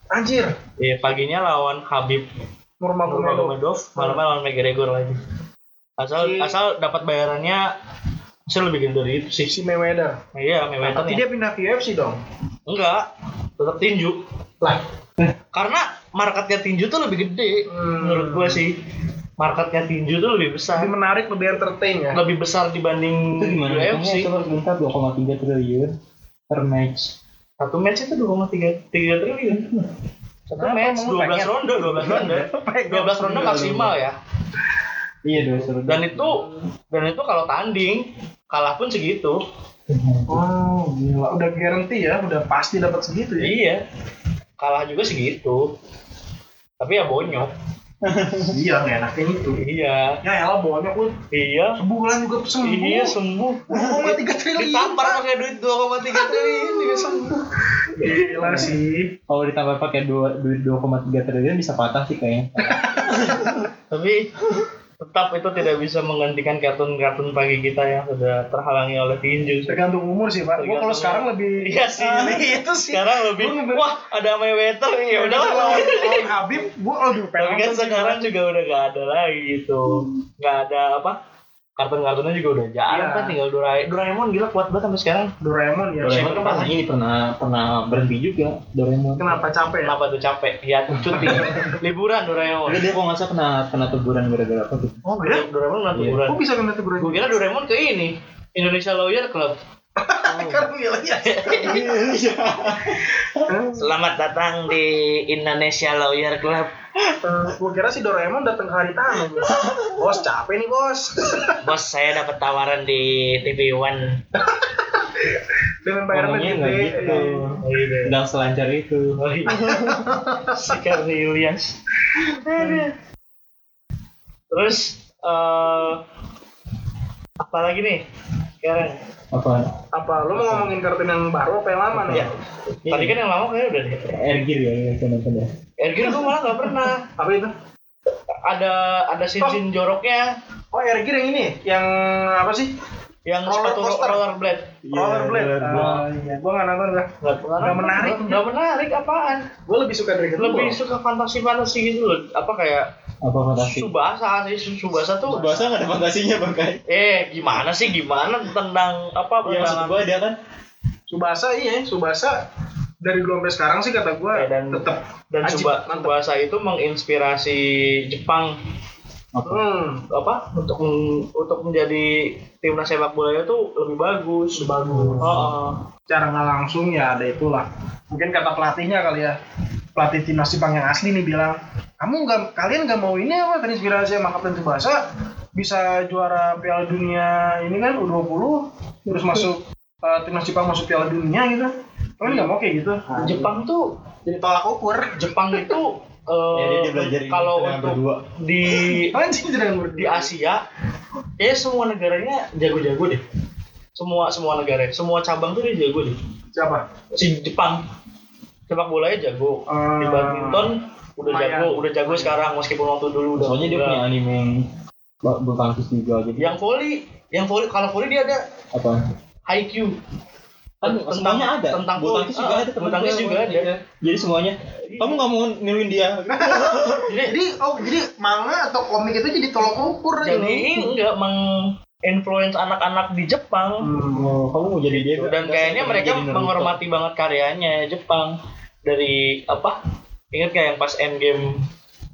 Anjir. ya paginya lawan Habib Nurmagomedov. Malamnya lawan McGregor lagi asal Si- asal dapat bayarannya asal lebih gede dari itu sih Si Mayweather. iya Mayweather Tapi dia pindah ke UFC dong. enggak tetap tinju Lah. karena marketnya tinju tuh lebih gede Hmm. menurut gua sih marketnya tinju tuh lebih besar Lebih menarik, lebih entertain ya. lebih besar dibanding Itu gimana UFC? Coba bentar 2,3 triliun per match. satu match itu 2,3 tiga triliun satu match emang lu 12 pengen? ronde 12 ronde [laughs] 12 ronde maksimal ya Iya dua suruh. dan itu dan itu kalau tanding kalah pun segitu Oh, gila. Udah guarantee ya, udah pasti dapat segitu ya. iya kalah juga segitu tapi ya bonyok [laughs] iya, nggak enaknya itu. iya Ya elah banyak lu. iya Sebulan juga sembuh. iya sembuh 2,3 triliun. ditampar pakai duit 2,3 triliun juga sembuh Gila sih. Kalau ditambah pakai dua duit 2,3 triliun bisa patah sih kayaknya. [laughs] tapi tetap itu tidak bisa menggantikan kartun-kartun pagi kita yang sudah terhalangi oleh tinju Tergantung umur sih, Pak. Gua kalau sekarang lebih Iya sih. Ah, [laughs] itu sih. sekarang lebih wah ada Mayweather nih ya udah Udah lawan, lawan Habib, gua aduh pengen tapi kan sekarang juga udah gak ada lagi gitu nggak ada apa kartun-kartunnya juga udah jarang Iya. kan tinggal Doraemon Doraemon gila kuat banget sampai sekarang Doraemon ya. Doraemon kan pernah ini pernah pernah berhenti juga Doraemon. Kenapa capek ya? kenapa tuh capek ya [laughs] cuti liburan Doraemon Tapi dia kalau nggak salah kena kena teguran gara-gara apa gitu. Oh, ya? Doraemon nggak Iya. liburan Kok bisa kena teguran? gue kira Doraemon ke ini Indonesia Lawyer Club Kan gila ya. Selamat datang di Indonesia Lawyer Club Gue kira si Doraemon datang hari tamu. Bos capek nih bos. Bos saya dapat tawaran di TV One dengan bayaran gede. nggak gitu. Oh, iya. Sedang selancar itu. Oh, iya. si Cornelius. Terus eh apa lagi nih? Sekarang. Apa? Apa? Lu mau ngomongin kartun yang baru apa yang lama nih? Ya. Tadi kan yang lama kayaknya udah deh. Ergir ya, ya nonton ya. Ergin gue malah nggak pernah. Apa itu? Ada ada sin-sin joroknya Oh, Ergir yang ini, yang apa sih? yang Roller sepatu coaster. rollerblade. Rollerblade. rollerblade. Ah, iya, gua nggak nonton gua. Nggak Nggak menarik. Nggak menarik apaan? Gua lebih suka Dragon Ball. Lebih suka fantasi-fantasi gitu loh. Apa kayak Apa fantasi? Subasa sih Subasa tuh. Bahasa nggak ada fantasinya bangkai. Eh gimana sih gimana tentang apa Ya maksud gua dia kan Subasa iya, Subasa dari dulu sampai sekarang sih kata gua Ya, dan- tetap dan Ajib, Suba. Subasa itu menginspirasi Jepang apa? Hmm, apa untuk untuk menjadi timnas sepak bolanya tuh lebih bagus. bagus. Oh, Cara nggak langsung ya ada itulah. Mungkin kata pelatihnya kali ya. Pelatih timnas Jepang yang asli nih bilang, kamu nggak, kalian nggak mau ini apa terinspirasi sama Kapten Tsubasa bisa juara Piala Dunia ini kan U20 terus masuk eh, timnas Jepang masuk Piala Dunia gitu. Kalian nggak mau kayak gitu? Jepang tuh jadi tolak ukur. Jepang itu [laughs] eh, Ya ini kalau untuk berdua. di [laughs] di Asia ya semua negaranya jago-jago deh semua semua negara semua cabang tuh dia jago deh Siapa? si Jepang sepak bolanya jago Ah. di badminton udah Lumayan. jago udah jago sekarang meskipun waktu dulu udah Soalnya dia punya anime yang bulu tangkis juga jadi yang volley yang volley kalau volley dia ada apa? Haikyuu Kan Tentang- semuanya ada. tentang bulu volley. tangkis juga Ah, ada. bulu temen tangkis gua juga ada. iya. Jadi semuanya. Kamu nggak mau niruin dia? [laughs] jadi Jadi oh jadi manga atau komik itu jadi tolak ukur jadi ini enggak meng influence anak-anak di Jepang Oh, kamu mau jadi dia? dan kayaknya mereka menghormati banget karyanya Jepang dari apa ingat kayak yang pas Endgame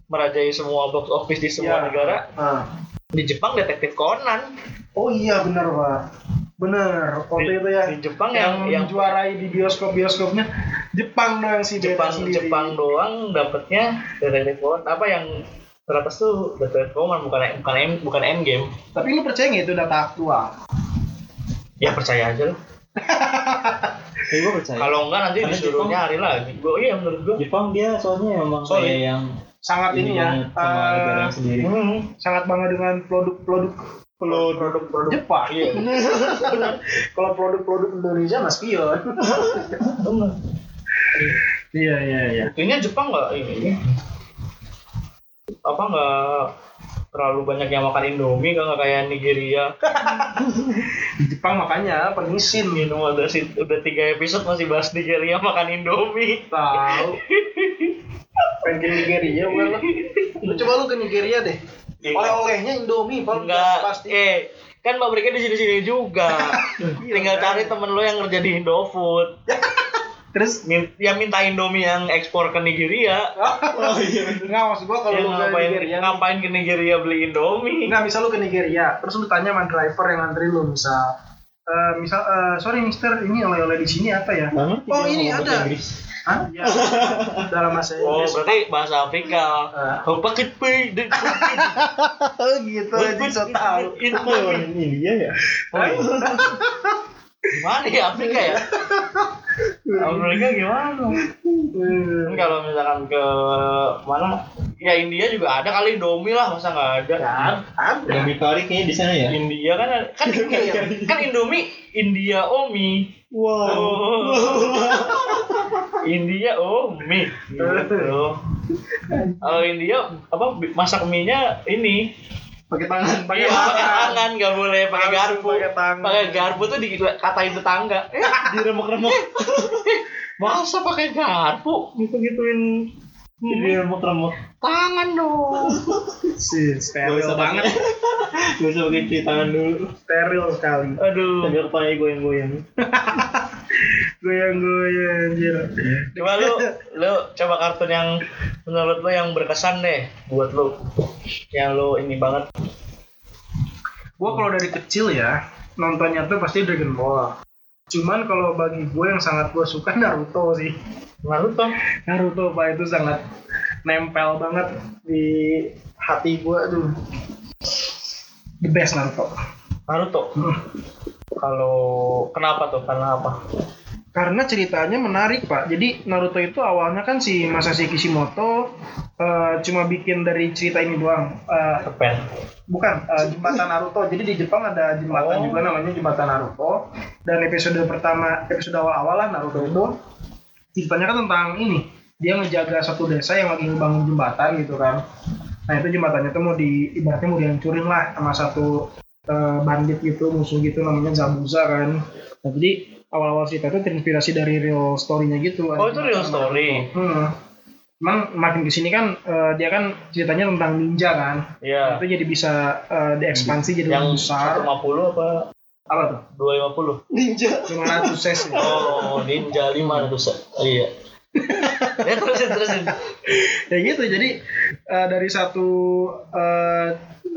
merajai semua box office di semua Iya. negara Ah. di Jepang detektif Conan Oh iya benar pak, benar. Waktu Di- itu ya di Jepang yang, yang- yang- juarai di bioskop bioskopnya Jepang doang sih Jepang sendiri. Jepang doang dapetnya detektif Conan apa yang teratas tuh detektif Conan bukan bukan M, bukan Endgame Tapi lu percaya nggak itu data aktual? ya percaya aja lah Tapi gue percaya. kalau enggak nanti Karena disuruh Jepang- nyari lagi gue iya menurut gue Jepang dia soalnya emang kayak yang Sangat ini, ya, banget negara sendiri. hmm, sangat bangga dengan produk-produk produk-produk Jepang. iya [laughs] Kalau produk-produk Indonesia mas pion. Iya iya iya. Buktinya Jepang nggak ini apa nggak terlalu banyak yang makan Indomie kan nggak kayak Nigeria [laughs] Di Jepang makanya pengisin minum udah si- udah tiga episode masih bahas Nigeria makan Indomie tahu. [laughs] Pengen ke Nigeria bukan lu? Lu coba lu ke Nigeria deh. Iya. Oleh-olehnya Indomie, enggak pasti. eh kan pabriknya di sini-sini juga [laughs] tinggal cari temen lo yang kerja di Indofood Terus yang minta Indomie yang ekspor ke Nigeria Oh iya. Enggak maksud gua kalau ke ngapain Nigeria ngapain ke Nigeria beli Indomie Enggak, misal lu ke Nigeria, terus lu tanya sama driver yang ngantri lu misal eh misal eh, sorry mister ini oleh-oleh di sini apa ya? Banget Oh, ini ada. Inggris. Hah? Ya. Dalam bahasa Oh, Inggris. berarti bahasa Afrika. Ah. Oh, paket pay. de- [laughs] Oh, gitu aja so tahu. Itu orang India ya? Oh, iya. [laughs] Gimana ya Afrika ya? [laughs] Afrika gimana? Kan kalau misalkan ke mana? Ya India juga ada kali Indomie lah, masa nggak ada? Kan, ada. Yang Kari kayaknya di sana ya? India kan ada- kan kan Indomie India Omi. Wow. India Omi. Gitu. [laughs] Kalau India apa masak mie-nya ini Pakai tangan, pakai Iya, pakai tangan. tangan nggak boleh pakai garpu. pakai tangan. Pakai garpu tuh dikatain tetangga. Eh, Diremuk-remuk. [laughs] masa pakai garpu? Gitu-gituin Hmm, Diremuk-remuk. tangan dong. [laughs] Sih, Gak steril usah banget. Gak usah pakai cuci tangan dulu. Steril sekali. Aduh. Sambil kepalanya goyang-goyang. [laughs] Goyang-goyang anjir. Coba lu, lu coba kartun yang menurut lu yang berkesan deh buat lu. Yang lu ini banget. Gua kalau dari kecil ya, nontonnya tuh pasti Dragon Ball. Cuman kalau bagi gue yang sangat gue suka [laughs] Naruto sih. Naruto. Naruto pak itu sangat nempel banget di hati gue tuh. The best Naruto. Naruto. Kalau kenapa tuh? Karena apa? Karena ceritanya menarik pak. Jadi Naruto itu awalnya kan si Masashi Kishimoto eh, cuma bikin dari cerita ini doang. Kepen. bukan eh, jembatan Naruto. Jadi di Jepang ada jembatan Oh. juga namanya jembatan Naruto. Dan episode pertama, episode awal-awal lah Naruto itu ceritanya kan tentang ini. Dia ngejaga satu desa yang lagi ngebangun jembatan gitu kan. Nah itu jembatannya tuh mau di ibaratnya mau dihancurin lah sama satu eh, bandit gitu musuh gitu namanya Zabuza kan. Nah jadi awal-awal cerita itu terinspirasi dari real story-nya gitu. Oh itu real story. Hmm. Emang makin ke sini kan eh, dia kan ceritanya tentang ninja kan. Iya. Itu jadi bisa eh, diekspansi jadi Yang lebih besar. 150 apa Apa tuh? 250? Ninja. 500 ses ya. Oh, ninja 500. Oh, iya. [laughs] ya terusin terusin. ya gitu jadi eh, dari satu eh,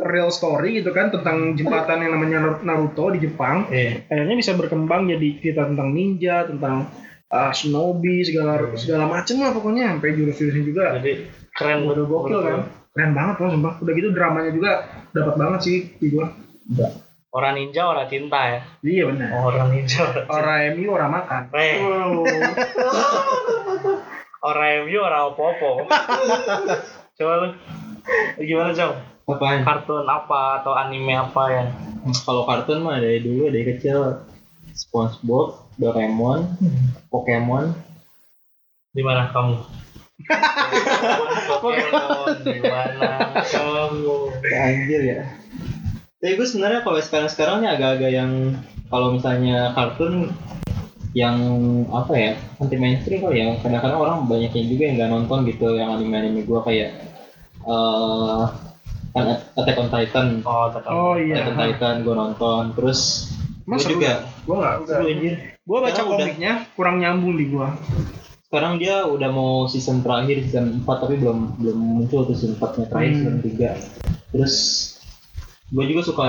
real story gitu kan tentang jembatan yang namanya Naruto di Jepang. Iya. akhirnya bisa berkembang jadi cerita tentang ninja tentang eh, shinobi segala segala macem lah pokoknya. Sampai jurus-jurusnya juga. Jadi keren udah gokil kan? Keren banget loh sumpah. Udah gitu dramanya juga dapat banget sih di gua. Orang ninja, orang cinta ya. iya benar. Orang ninja, orang orang MU orang makan. Eh, [laughs] orang MU, orang opo-opo. [laughs] Coba lu. Gimana, Jong? Apaan? Kartun apa atau anime apa yang Kalau kartun mah dari dulu dari kecil SpongeBob, Doraemon, Pokemon. di mana kamu? [laughs] Pokemon, di mana kamu? Anjir ya. Tapi gue sebenarnya kalau sekarang-sekarang nih agak-agak yang kalau misalnya kartun yang apa ya anti mainstream kali ya kadang-kadang orang banyak yang juga yang nggak nonton gitu yang anime-anime gue kayak eh kan Attack on Titan. Oh, tetap. oh Attack on iya Titan gue nonton. Terus Mas gue juga. Ya? gua nggak? Seru anjir. Gua baca udah- komiknya kurang nyambung di gua. Sekarang dia udah mau season terakhir season 4 tapi belum belum muncul tuh season 4 nya terakhir Hmm. season 3 terus gue juga suka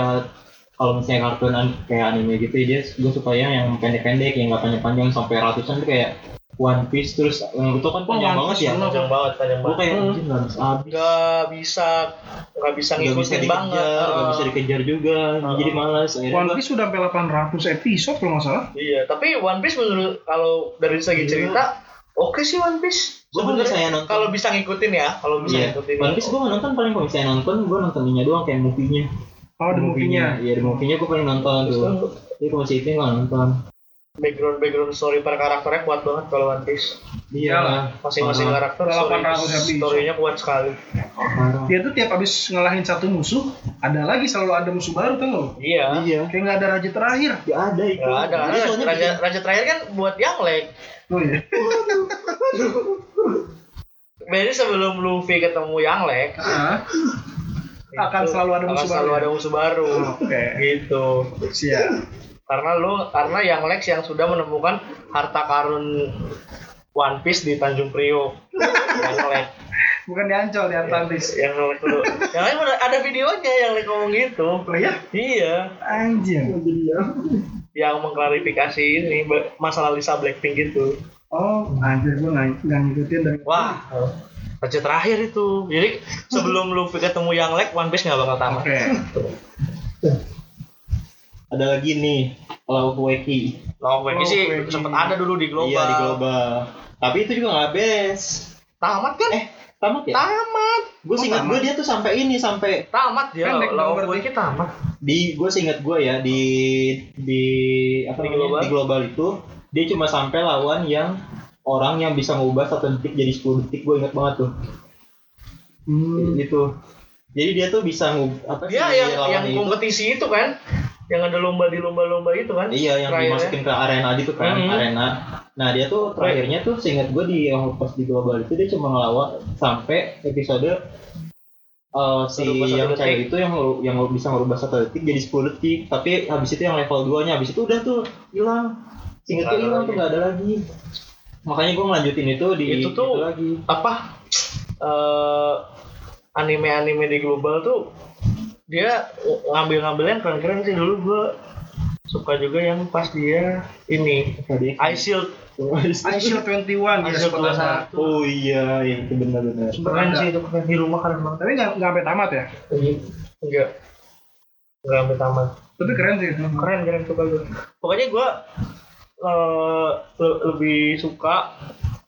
kalau misalnya kartun kayak anime gitu dia gue suka yang yang pendek-pendek yang gak panjang-panjang sampai ratusan tuh kayak One Piece terus yang itu kan panjang One banget Piece ya. Panjang banget, panjang gue banget. kayak Hmm. nggak bisa habis Gak bisa, gak bisa nggak bisa ngikutin dikejar banget. nggak bisa dikejar juga jadi malas akhirnya One gua- Piece sudah sampai 800 episode kalau nggak salah Iya, tapi One Piece menurut kalau dari segi cerita oke sih One Piece. Sebenarnya misalnya nonton- kalau bisa ngikutin ya, kalau bisa Iya, ngikutin. One Piece gue nggak nonton paling kalau misalnya nonton gue nonton ininya doang kayak movie-nya oh the movie-nya Iya, di movie-nya gue paling nonton tuh. Jadi kalau masih itu nggak nonton. Background background story per karakternya kuat banget kalau One Piece. Iya. Masing-masing Parah. karakter Udah story, 800 episode. story-nya kuat sekali. Dia tuh tiap habis ngalahin satu musuh ada lagi selalu ada musuh baru tuh loh Iya. Iya. kayak nggak ada raja terakhir Gak ada itu. Gak ada, raja, raja terakhir kan buat yang leg. oh iya [laughs] Jadi sebelum Luffy ketemu yang leg, Ah, Akan selalu ada akan musuh selalu baru. ada musuh baru. oke Gitu. siap Karena lu karena yang Lex yang sudah menemukan harta karun One Piece di Tanjung Priok. yang Lex bukan di Ancol di Atlantis yang Lex dulu. Yang lain ada videonya yang Lex ngomong gitu. oh ya Iya, anjir yang mengklarifikasi ini masalah Lisa Blackpink gitu. oh anjir gue nggak ngikutin dari Wah, raja terakhir itu. Jadi sebelum Luffy ketemu yang Lex, One Piece nggak bakal tamat. oke ada lagi nih Law Weki. Law Weki sih Weki. sempet ada dulu di global. Iya di global. Tapi itu juga nggak best. Tamat kan? Eh, tamat ya? Tamat. Gue Oh, singkat gue dia tuh sampai ini sampai Tamat dia. Pendek dong Law berarti. Weki tamat. di gue seingat gue ya di di apa Di global? di global itu dia cuma sampai lawan yang orang yang bisa ngubah satu detik jadi 10 detik gue ingat banget tuh hmm. gitu jadi dia tuh bisa ngub apa Dia si yang yang itu- kompetisi itu kan, yang ada lomba di lomba-lomba itu kan? Iya yang Terakhirnya. dimasukin ke arena gitu kan Mhm. arena. Nah dia tuh terakhirnya tuh seingat gue di yang pas di global itu dia cuma ngelawan sampai episode eh, si yang detik. cewek itu yang yang bisa ngerubah satu detik jadi 10 detik tapi habis itu yang level 2 nya habis itu udah tuh hilang seingat gue hilang tuh nggak ada lagi makanya gue ngelanjutin itu di Itu tuh- lagi Apa? eh anime-anime di global tuh dia ngambil-ngambil yang keren-keren sih. Dulu gua suka juga yang pas dia ini tadi Ice Shield. I Shield 21 Ice ya Shield sekolah. 21 oh iya yang itu benar-benar. Keren sih itu keren. Di rumah keren banget. Tapi nggak nggak sampai tamat ya? Enggak nggak. Sampai tamat. Tapi keren sih. keren keren suka gue pokoknya gue eh, le- lebih suka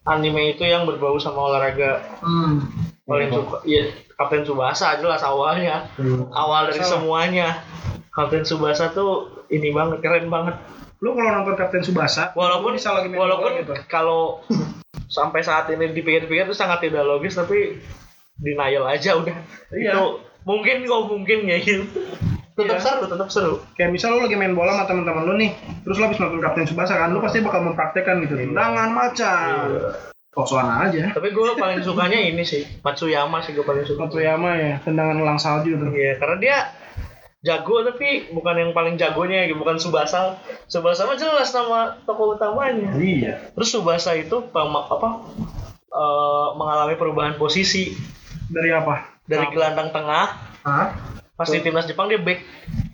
anime itu yang berbau sama olahraga. Hmm. paling suka ya Kapten Subasa jelas awalnya awal dari Salah. semuanya Kapten Subasa tuh ini banget keren banget Lu kalau nonton Kapten Subasa, walaupun bisa lagi walaupun gitu. kalau sampai saat ini dipikir-pikir itu sangat tidak logis tapi denial aja udah Iya. itu mungkin kok mungkin ya gitu tetap Iya. seru tetap seru Kayak misal lu lagi main bola sama teman-teman lu nih, terus lu habis nonton Kapten Subasa kan, lu pasti bakal mempraktekkan gitu. Tendangan macan. Kosongan aja. tapi gue paling sukanya ini sih Matsuyama sih gue paling suka Matsuyama ya, tendangan elang salju tuh. Iya, karena dia jago tapi bukan yang paling jagonya gitu, bukan Subasa. Subasa mah jelas nama tokoh utamanya. Iya. Terus Subasa itu apa eh, mengalami perubahan posisi Dari apa? dari Apa? gelandang tengah Hah? pas di timnas Jepang dia back.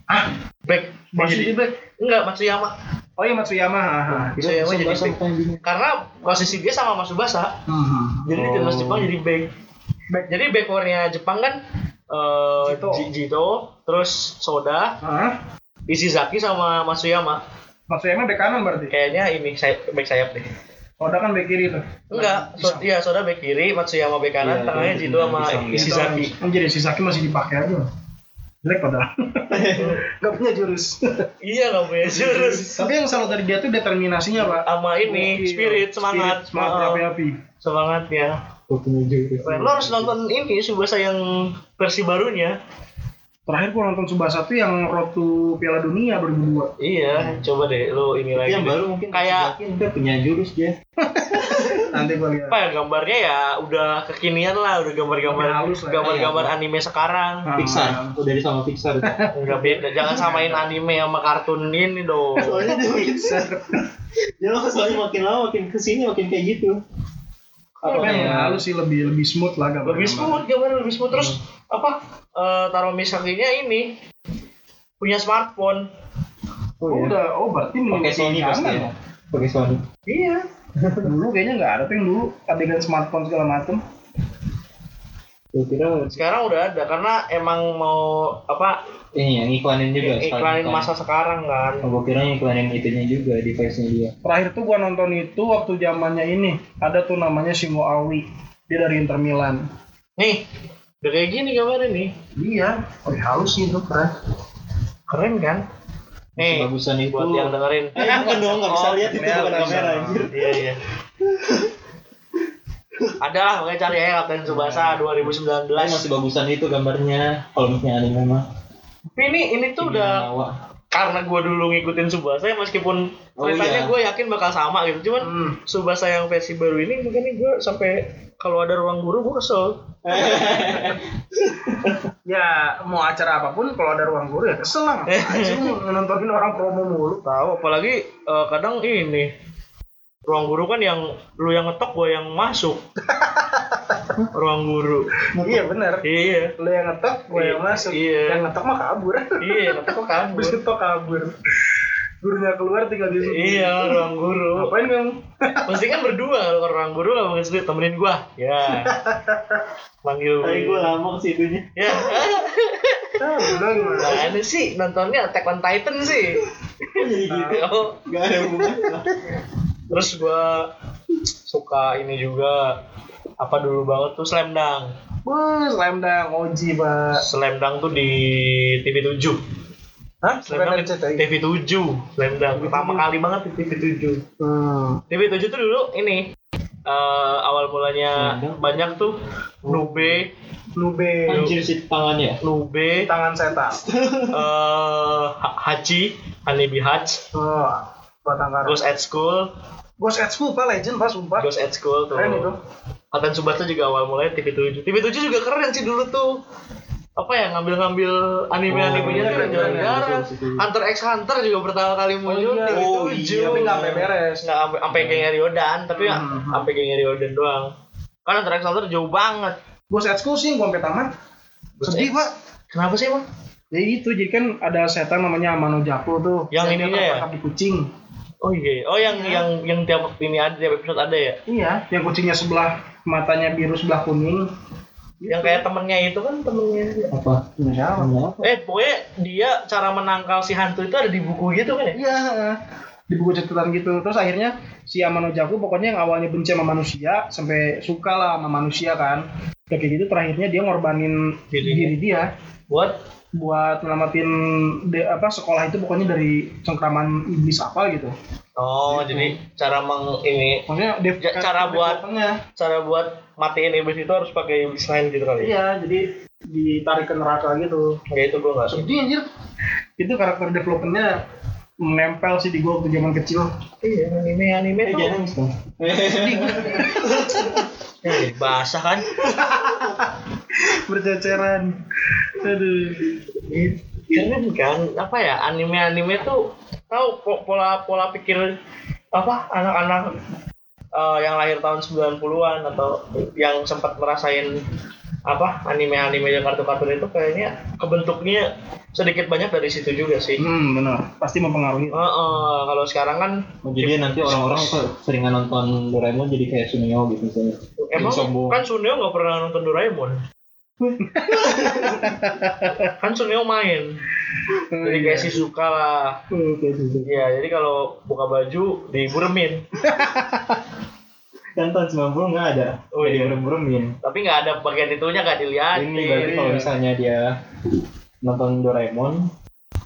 Ah, Back. masih di back. Enggak, Matsuyama. Oh iya Matsuyama. ah, ah. Matsuyama jadi back. Karena posisi dia sama Mas Subasa. Hmm. Jadi di timnas Oh. Jepang jadi back. Back. Jadi backwarnya Jepang kan eh Jito. Ji- Jito, terus Soda, Hah? Ishizaki sama Matsuyama. Matsuyama back kanan berarti. Kayaknya ini say back sayap deh. Oda kan back kiri tuh. Enggak, so, iya Soda back kiri, Matsuyama back kanan, Iya, tengahnya iya, Jito sama pisang. Ishizaki. Oh, jadi Shisaki masih dipakai aja. Jelek padahal. [laughs] Gak punya jurus. iya nggak punya jurus. Tapi yang salah dari dia tuh determinasinya, Pak. Sama ini Iya. spirit semangat, Spirit, semangat Oh, berapi-api. semangatnya. Keren. Lo harus nonton ini Subasa yang versi barunya. Terakhir gua nonton Subasa tuh yang Road to Piala Dunia 2002. Iya, coba deh lo ini lagi. yang deh. baru mungkin Kayak- mungkin punya jurus dia [laughs] Nanti gua lihat. apa ya gambarnya ya udah kekinian lah, udah gambar-gambar lah. gambar-gambar anime sekarang. Ah. Pixar udah dari sama Pixar Enggak beda, jangan samain anime sama kartun ini dong. [laughs] soalnya dia Pixar ya lo soalnya makin lama makin ke sini makin kayak gitu Apa yang ya? halus sih lebih lebih smooth lah gambar. lebih smooth gambar lebih smooth terus apa eh Taro Misakinya ini punya smartphone. Oh, udah, oh berarti pakai Sony pasti ya. pakai Sony. Iya. Dulu kayaknya nggak ada tuh yang dulu adegan smartphone segala macem. sekarang udah ada karena emang mau apa ini yang iklanin juga iklanin masa sekarang kan. Oh, gue kira iklanin itunya juga device-nya dia. Terakhir tuh gua nonton itu waktu zamannya ini ada tuh namanya Shingo Aoi. Dia dari Inter Milan. nih udah kayak gini gambarnya nih Iya, oh halus sih itu keren. keren kan nih bagusan itu buat yang dengerin Eh, bukan dong, nggak bisa Oh, lihat itu kamera, bukan kamera anjir. iya iya ada lah pokoknya cari ya Kapten Tsubasa 2019 Tapi masih bagusan itu gambarnya kalau misalnya anime mah. tapi ini ini tuh udah karena gue dulu ngikutin Subasa ya meskipun Oh, ceritanya iya. gue yakin bakal sama gitu cuman Hmm. Subasa yang versi baru ini mungkin gue sampai kalau ada ruang guru gue kesel [laughs] Ya mau acara apa pun kalau ada ruang guru ya kesel lah. Lu nontonin orang promo mulu? tahu apalagi eh, kadang ini ruang guru kan yang lu yang ngetok gue yang masuk [laughs] ruang guru Iya bener. iya Lu yang ngetok, gue yang masuk. Iya. Yang ngetok mah kabur. iya ngetok kok kabur Habis ngetok kabur. Gurunya keluar tinggal di situ. iya ruang guru Ngapain kamu? pasti kan berdua kalau ke ruang guru nggak mungkin sendiri temenin gue ya manggil Tapi gue lama ke situnya. ya Ah? Nah, ini sih nontonnya Attack on Titan sih. Jadi gitu? Oh, Gak ada hubungan. terus gua suka ini juga apa dulu banget tuh Slam Dunk. Wah, slam dunk Oji, Pak. Slam Dunk tuh di TV 7. Hah? Slam Dunk? TV 7. Slam Dunk pertama kali banget di TV 7. Hmm. TV 7 tuh dulu ini eh, awal mulanya banyak tuh Nube, Nube. Anjir sih tangannya. Nube, Tangan setan. [laughs] eh Ha- Hachi, Hanibi Hach, Oh. Ghost at School, Ghost at School, Pak. Legend, Pak. Sumpah. Ghost at School tuh. Keren itu. Kapten Tsubasa juga awal mulai TV 7. TV 7 juga keren sih dulu tuh. Apa ya ngambil-ngambil anime-animenya Oh, tuh keren, jarang-jarang. keren. Hunter x Hunter juga pertama kali muncul iya. TV Oh, 7. iya, Tapi nggak sampai beres. Nggak sampai sampai kayak Ryodan, tapi ya Hmm. sampai kayak Ryodan doang. Kan Hunter x Hunter jauh banget. Ghost at School sih, gue sampai tamat. Sedih, Pak. Kenapa sih, Bang? Ya itu, jadi kan ada setan namanya Amano Japo tuh. Yang ininya ya? di kucing. Oh iya. Oh yang yang yang tiap ini ada tiap episode ada ya? Iya, yang kucingnya sebelah matanya biru sebelah kuning. Yang kayak temennya itu kan temennya apa Siapa? apa eh pokoknya dia cara menangkal si hantu itu ada di buku gitu kan ya Iya, di buku catatan gitu. Terus akhirnya si Amano Jaku pokoknya yang awalnya benci sama manusia sampai suka lah sama manusia kan. Kayak gitu terakhirnya dia ngorbanin Dirinya. diri dia buat buat nyelamatin de- apa sekolah itu pokoknya dari cengkraman iblis apa gitu. Oh jadi cara meng ini Maksudnya dev- Ja- cara buat- cara buat matiin iblis itu harus pakai iblis lain gitu kali ya Iya, jadi ditarik ke neraka gitu. kayak itu gue nggak suka Sedih anjir. Itu karakter developmentnya menempel sih di gua waktu zaman kecil. iya anime anime eh tuh jangan nangis dong ya, jadi [laughs] basah kan [laughs] [laughs] Berceceran. Aduh. keren kan apa ya anime anime tuh tahu po- pola pola pikir apa anak-anak eh, yang lahir tahun 90-an atau yang sempat merasain apa anime-anime yang kartun-kartun itu kayaknya kebentuknya sedikit banyak dari situ juga sih. Hmm, benar. Pasti mempengaruhi. Heeh, kalau sekarang kan Oh, jadi nanti orang-orang kok [laughs] seringan nonton Doraemon jadi kayak Sunio gitu misalnya emang kan Suneo nggak pernah nonton Doraemon. [laughs] kan Suneo main. Jadi kayak si suka lah. Iya, jadi kalau buka baju diburemin. kan tahun 90 nggak ada Oh, iya. burem-buremin Tapi nggak ada bagian itunya nggak dilihat. ini berarti kalau misalnya dia nonton Doraemon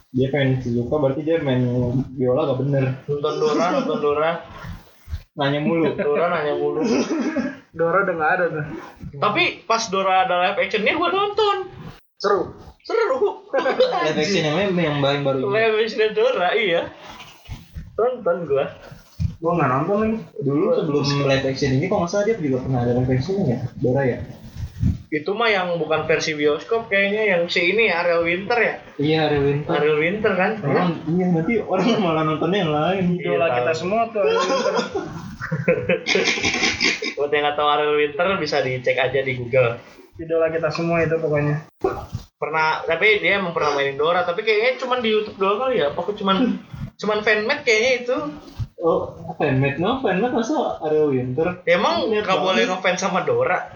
dia pengen Shizuka berarti dia main biola gak bener Nonton Dora, nonton Dora, nanya mulu Dora nanya mulu. Dora udah nggak ada tuh. Tapi pas Dora ada live actionnya gue nonton. Seru. Seru. [laughs] live action yang lain yang paling baru live action Dora, iya. Nonton gue. Gua nggak nonton lagi. dulu sebelum live action ini kok nggak salah dia juga pernah ada live action ya Dora ya Itu mah yang bukan versi bioskop kayaknya yang si ini Ariel Winter ya. iya Ariel Winter Ariel Winter kan. Orang, iya nanti orang malah nontonnya yang lain Idola Iya, kita semua tuh. Ariel Winter. [laughs] Buat yang nggak tahu Ariel Winter bisa dicek aja di Google. Idola kita semua itu pokoknya. Pernah, tapi dia emang pernah mainin Dora, tapi kayaknya cuma di YouTube doang kali ya. Apa cuman cuman fanmade kayaknya itu. oh fanmade no fanmade masa Ariel Winter Emang nggak boleh ngefans sama Dora?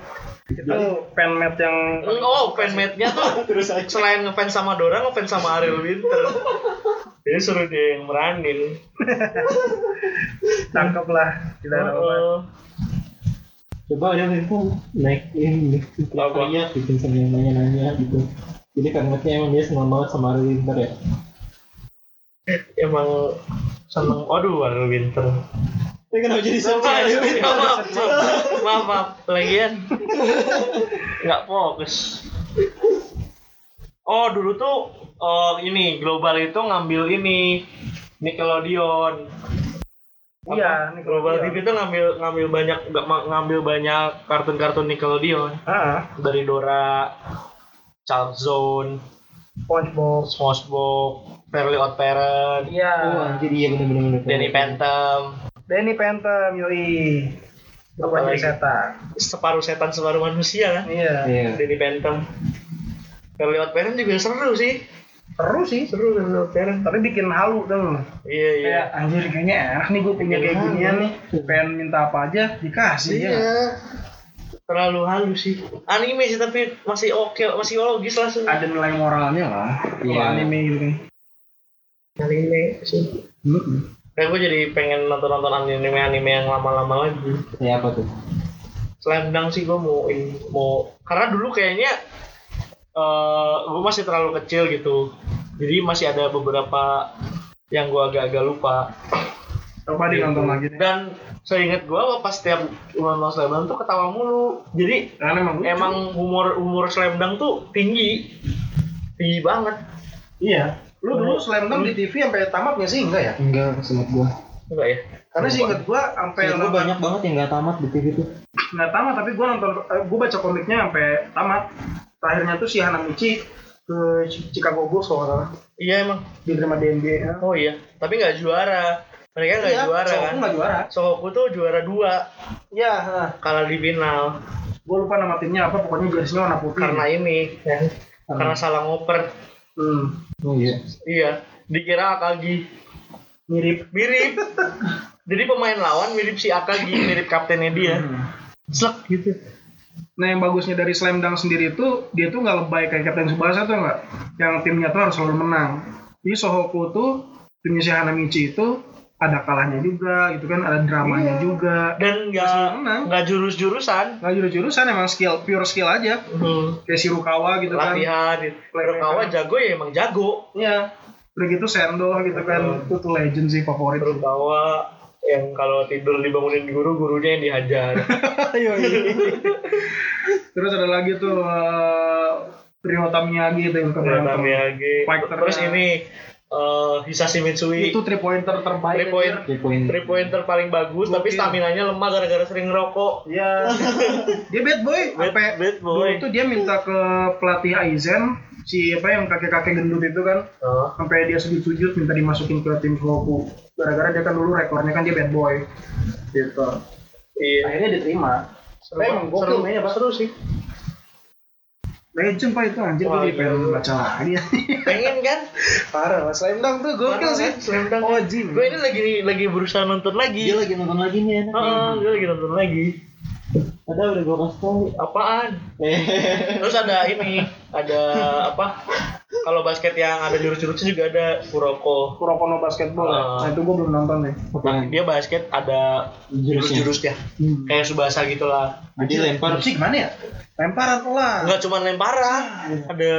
Itu fanmade yang Oh, fanmade-nya tuh [laughs] terus aja selain ngefans sama Dora, ngefans sama Ariel Winter. Jadi suruh dia yang meranin. [laughs] tangkap lah. Tidak ada obat. Oh, coba Ariel Winter naik ini Apa? teriak bikin sama yang nanya-nanya gitu jadi fanmade emang dia senang banget sama Ariel Winter ya emang seneng. Aduh, Ariel Winter. Tapi kenapa jadi sedih Ariel Winter? maaf, maaf, maaf, maaf. Lagian nggak fokus. Oh, dulu tuh oh ini global itu ngambil ini Nickelodeon. Iya? Global. TV tuh ngambil ngambil banyak ngambil banyak kartun-kartun Nickelodeon Ah, dari Dora, Charles Zone, SpongeBob. SpongeBob, Fairly Odd Parent, Iya. oh anjir iya bener-bener Danny Phantom, Danny Phantom, yoi. Berubah Apa jadi lagi? setan. separuh setan separuh manusia kan? Iya. iya Danny Phantom. Fairly Odd Parent juga seru sih. Seru sih. Seru Odd Parent. Tapi bikin halu dong. Iya iya. Kayak anjir kayaknya enak nih gue punya kayak halu. nih. Pengen minta apa aja dikasih ya. Iya. Terlalu halus sih. Anime sih tapi masih oke, masih logis lah sih. Ada nilai moralnya lah. Kalau Iya. anime gitu kan. Anime sih. Hmm. Kayak gue jadi pengen nonton-nonton anime-anime yang lama-lama lagi. kayak apa tuh Slam Dunk sih gue mau mau karena dulu kayaknya eh gue masih terlalu kecil gitu. Jadi masih ada beberapa yang gue agak-agak lupa. Coba dinonton lagi deh. Dan seingat gue pas setiap nonton Slam Dunk tuh ketawa mulu. Jadi Karena emang lucu. emang humor humor Slam Dunk tuh tinggi, tinggi banget. Iya. Lu dulu slam dunk di TV sampai tamat nggak sih? Enggak ya? enggak seingat gua Enggak ya? Karena sih inget gua sampai gua banyak banget yang nggak tamat di TV tuh nggak tamat tapi gua nonton eh, gua baca komiknya sampai tamat. Terakhirnya tuh si Hanamichi ke Chi- Chicago Bulls kalau nggak salah Iya emang. diterima di NBA. Oh iya. Tapi nggak juara. Mereka nggak Iya, juara Sohoku kan? nggak juara. Sohoku tuh juara dua Iya, kalah di final gua lupa nama timnya apa pokoknya jersey-nya warna putih. karena ini ya. Karena salah ngoper. hmm, oh iya Iya. Dikira Akagi mirip. mirip. [laughs] Jadi pemain lawan mirip si Akagi, mirip kaptennya dia. Hmm. Slek gitu. Nah yang bagusnya dari Slam Dunk sendiri itu dia tuh nggak lebay kayak Captain Subasa tuh nggak, yang timnya tuh harus selalu menang. Jadi Sohoku tuh timnya si Hanamichi itu ada kalahnya juga, gitu kan ada dramanya Iya. juga. Dan nggak nggak jurus-jurusan. Nggak jurus-jurusan emang skill, pure skill aja. Kayak si Rukawa gitu kan. Latihan. Rukawa jago ya emang jago. Iya. Udah gitu Sendo gitu kan. Itu tuh legend sih favorit. Rukawa yang kalau tidur dibangunin guru, gurunya yang dihajar. [laughs] Terus ada lagi tuh uh, Ryota Miyagi itu yang Ternyata keberapa. Miyagi. Fighter. Terus ini eh, Hisashi Mitsui. Itu three pointer terbaik. Three point. Three point. Three pointer paling bagus tapi Gokil. stamina-nya lemah gara-gara sering ngerokok. Iya. [laughs] dia bad boy. Bad- Sampai bad boy. dulu tuh dia minta ke pelatih Aizen si apa yang kakek-kakek gendut itu kan Oh. sampai dia sujud-sujud minta dimasukin ke tim Sloku gara-gara dia kan dulu rekornya kan dia bad boy gitu Iya. akhirnya diterima Seru, emang gokil seru, mainnya, Pak. seru sih. legend pak itu anjir gue jadi pengen baca lagi [laughs] Pengen kan? parah lah slam dunk tuh gokil Parah sih kan? Slam Dunk. oh Jim Gue ini lagi lagi berusaha nonton lagi. Dia lagi nonton lagi nih enak. Heeh, gue lagi nonton lagi. Ada udah gua kasih tau. Apaan? Eh. Terus ada ini, ada apa? Kalau basket yang ada jurus-jurusnya juga ada Kuroko. Kurokono basketball ya? Ah. nah itu gue belum nonton nih Apaan? Dia basket ada Jurusnya. jurus-jurusnya. Hmm. Kayak Subasa gitu lah. Jadi lempar sih gimana ya lemparan lah Enggak cuma lemparan, ada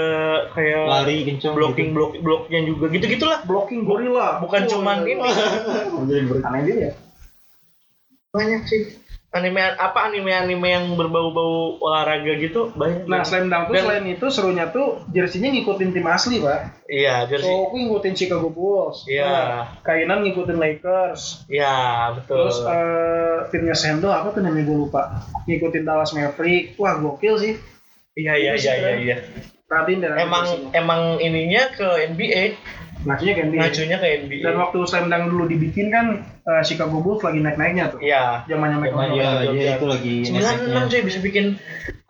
kayak lari kencang. blocking blok bloknya juga gitu-gitulah. blocking gorilla Bukan cuman ini. Gitu. [laughs] aneh dia ya Banyak sih. Anime apa anime-anime yang berbau-bau olahraga gitu banyak. Nah, slam dunk tuh Dan- selain itu serunya tuh jersinya ngikutin tim asli, Pak. Iya, jersey. So, aku ngikutin Chicago Bulls. Iya. Nah, Kainan ngikutin Lakers. Iya, betul. Terus eh, timnya Sendo apa tuh namanya gue lupa. Ngikutin Dallas Maverick. Wah, gokil sih. iya, iya, iya, iya, iya. Nanti Emang jersinya. emang ininya ke NBA, Ngacunya kan dia. ngajunya ke NBA. Dan waktu slam dunk dulu dibikin kan eh, Chicago Bulls lagi naik-naiknya tuh. Iya. Zamannya Michael Jordan. Iya, iya itu lagi 96 cuy bisa bikin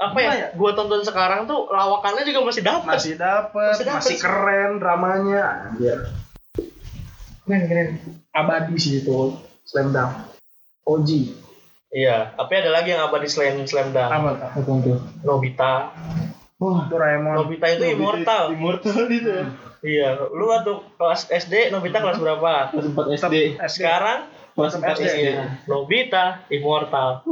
apa ya? Ya? Gua tonton sekarang tuh lawakannya juga masih dapat. Masih dapet, Masih masih, keren dramanya. Anjir. Keren, keren. Abadi sih itu slam dunk. OG. Iya, tapi ada lagi yang abadi selain slam dunk. Apa tuh? Apa tuh? Nobita. Wah, Doraemon. Nobita itu immortal. Immortal itu. Iya, lu waktu kelas SD Nobita kelas berapa? Kelas 4 Tetap SD. Sekarang Kelas 4 SD. SD. Nobita immortal.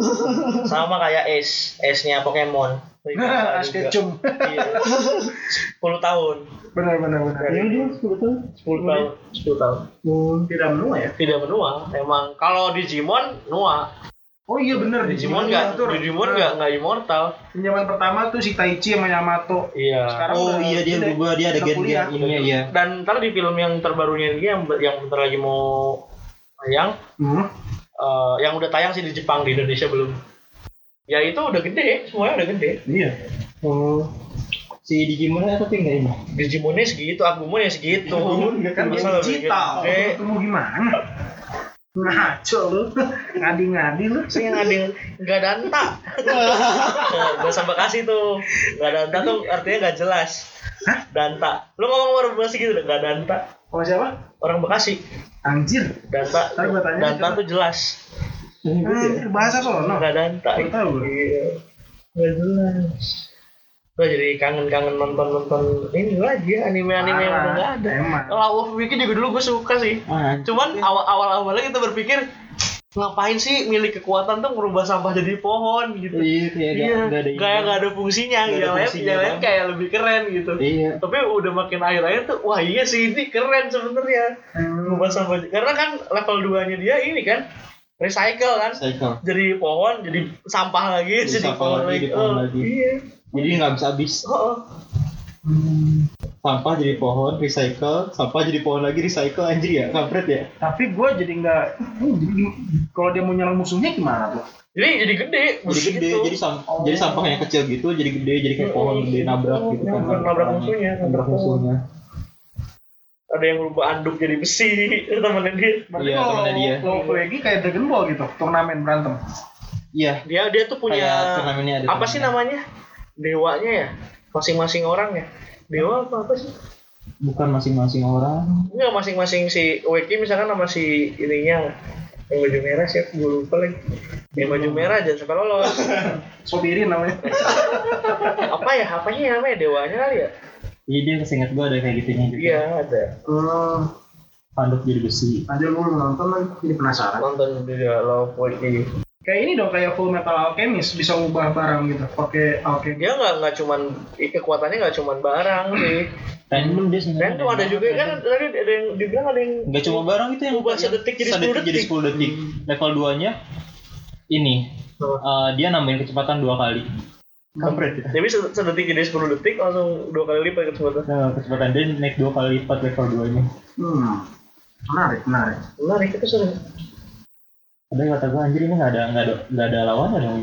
Sama kayak Ace, Ace-nya Pokemon. [laughs] Immortal Ash juga. Ketchum. Iya. 10 tahun. Benar benar benar. Iya, dia sebetulnya. 10 tahun. 10 tahun. Tidak menua ya? Tidak menua. Emang kalau Digimon nua. Oh iya benar Digimon enggak Digimon enggak enggak immortal. Zaman pertama tuh si Taichi sama Yamato. Iya. Sekarang Oh udah iya dia berubah dia ada kuliah. gen-gen ininya iya. Dan ntar di film yang terbarunya dia yang yang bentar lagi mau tayang, Hmm. eh, yang udah tayang sih di Jepang di Indonesia belum. Ya itu udah gede, semuanya udah gede. Iya. Oh. Si Digimon tapi enggak ini. Digimonnya segitu, Agumon ya segitu. Kan Masa lebih digital. gede? Ketemu gimana? Ngaco lu. Ngadi-ngadi lu. Saya yang ada nggak. Gak usah Bekasi tuh. Nggak ada enta tuh artinya nggak jelas. Danta. Lu ngomong orang Bekasi gitu nggak ada enta. Oh siapa? Orang Bekasi. Anjir. Danta. Danta coba. tuh jelas. Anjir bahasa sono. Nggak ada enta. Baru tahu. Iya. Nggak jelas. Gue jadi kangen-kangen nonton-nonton ini lagi ya anime-anime yang udah nggak ada. Emang. Law of Wiki juga dulu gue suka sih. Ah, Cuman awal awal awalnya kita berpikir ngapain sih milik kekuatan tuh merubah sampah jadi pohon gitu. Iya, kayak Iya, nggak ada kayak nggak ada fungsinya, ada yang lain yang lain kayak lebih keren gitu. Iya. Tapi udah makin akhir-akhir tuh, wah iya sih ini keren sebenarnya. Hmm. Merubah sampah, karena kan level 2 nya dia ini kan recycle kan. Cycle. Jadi pohon, jadi sampah lagi, Jadi jadi, sampah pohon lagi, lagi. pohon Oh, lagi. Iya. Jadi nggak bisa habis. Oh, oh. Sampah jadi pohon, recycle, sampah jadi pohon lagi, recycle anjir ya, kampret ya. Tapi gue jadi nggak. Hmm, kalau dia mau nyerang musuhnya gimana tuh? Jadi jadi gede, Jadi gede, gitu. jadi sam jadi sampah yang kecil gitu, jadi gede, jadi kayak pohon gede nabrak gitu kan. Nabrak- nabrak musuhnya, nabrak musuhnya. Ada yang rubah anduk jadi besi, itu [laughs] temennya dia. Berarti Iya, kalau temennya dia. Of Wegi kayak Dragon Ball gitu, turnamen berantem. Iya, Dia dia tuh punya kayak turnamennya ada. apa sih namanya dewanya ya masing-masing orang ya dewa apa apa sih Bukan masing-masing orang. enggak masing-masing si Weki misalkan sama si ininya yang baju merah siapa gue lupa lagi yang baju merah jangan sampai lolos [laughs] Sobirin namanya. [laughs] apa ya apanya namanya dewanya kali ya Iya dia kesingkat gue ada kayak gitunya juga. iya ada Hmm. Panduk jadi besi. Aja gue nonton lagi, jadi penasaran. nonton juga Love Poetry Kayak ini dong kayak Full Metal Alchemist bisa ubah barang gitu. Pakai alchemy. dia nggak nggak cuman kekuatannya nggak cuman barang sih Random dia dan sebenarnya. tuh ada juga kan tadi ada yang dibilang ada yang Enggak cuma barang itu yang Ubah sedetik jadi 10 sedetik jadi detik. 10 detik. Level 2-nya ini Apa? eh, dia nambahin kecepatan dua kali. Kampret kita. jadi se- sedetik jadi 10 detik langsung dua kali lipat kecepatan Nah, kecepatan dia naik dua kali lipat level 2-nya. Hmm. Menarik, menarik. menarik itu seru Ada yang kata gue anjir ini nggak ada nggak ada nggak ada lawannya dong.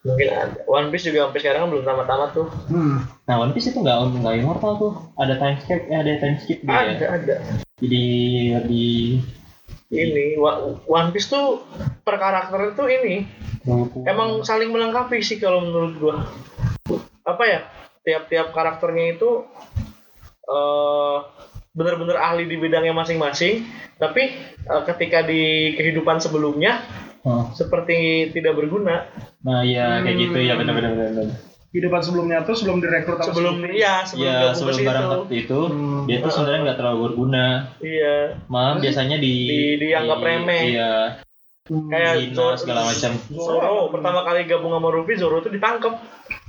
mungkin ada One Piece juga sampai sekarang kan belum tamat-tamat tuh Hmm. Nah One Piece itu nggak nggak immortal tuh. Ada time skip, eh, ada time skip dia. ada ada Jadi lebih ini One Piece tuh per karakter itu ini emang saling melengkapi sih kalau menurut gua apa ya tiap-tiap karakternya itu eh benar-benar ahli di bidangnya masing-masing tapi eh, ketika di kehidupan sebelumnya Oh. seperti tidak berguna Nah iya kayak gitu ya benar-benar benar. Kehidupan sebelumnya tuh sebelum direkrut sebelum iya sebelum Iya gabung ke sebelum barang seperti itu Hmm. dia tuh sebenarnya nggak terlalu berguna. iya Malah biasanya di, Di- dianggap remeh. Iya. kayak Hina Zoro, segala macam. Zoro pertama kali gabung sama Ruffy Zoro tuh ditangkap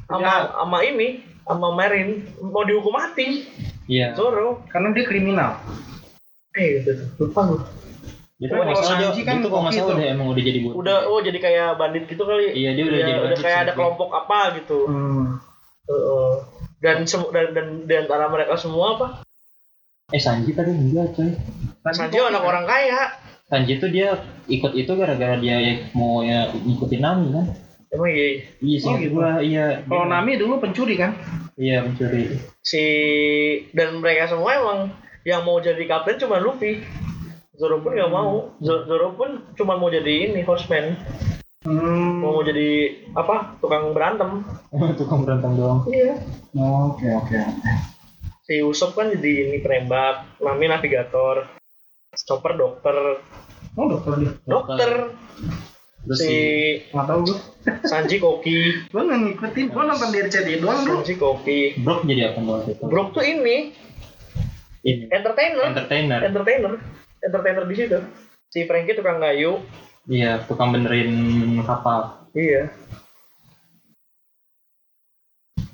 sama Jahat. sama ini sama Marin mau dihukum mati Iya. Zoro Karena dia kriminal. eh gitu lupa gue Dia tuh Oh, kalau Sanji dia, kan itu kalau nggak koki salah tuh. udah emang udah jadi buat. udah oh jadi kayak bandit gitu kali Iya dia udah Iya, jadi udah kayak ada kelompok apa gitu Hmm. Heeh. dan semu- dan dan di antara mereka semua apa Eh Sanji tadi enggak coy. Sanji anak orang kaya Sanji tuh dia ikut itu gara-gara dia ya mau ya ngikutin Nami kan. Emang iya Iya sih Oh, gitu. gua iya. Kalau Nami dulu pencuri kan? Iya mencuri. si dan mereka semua emang yang mau jadi kapten cuma Luffy Zoro pun nggak mau Zoro, pun cuma mau jadi ini horseman Hmm. mau jadi apa tukang berantem [laughs] Tukang berantem doang. iya Oke, oke. si Usopp kan jadi ini penembak Nami navigator Chopper dokter Oh, dokter dia. dokter Terus si Nggak tahu gue. Sanji Koki [laughs] Gue nggak ngikutin. Gue nonton di RCTI doang dulu. Sanji Koki Brock jadi apa waktu itu? Brook tuh ini Ini entertainer entertainer. entertainer entertainer di situ si Frankie tukang kayu Iya, tukang benerin kapal. Iya.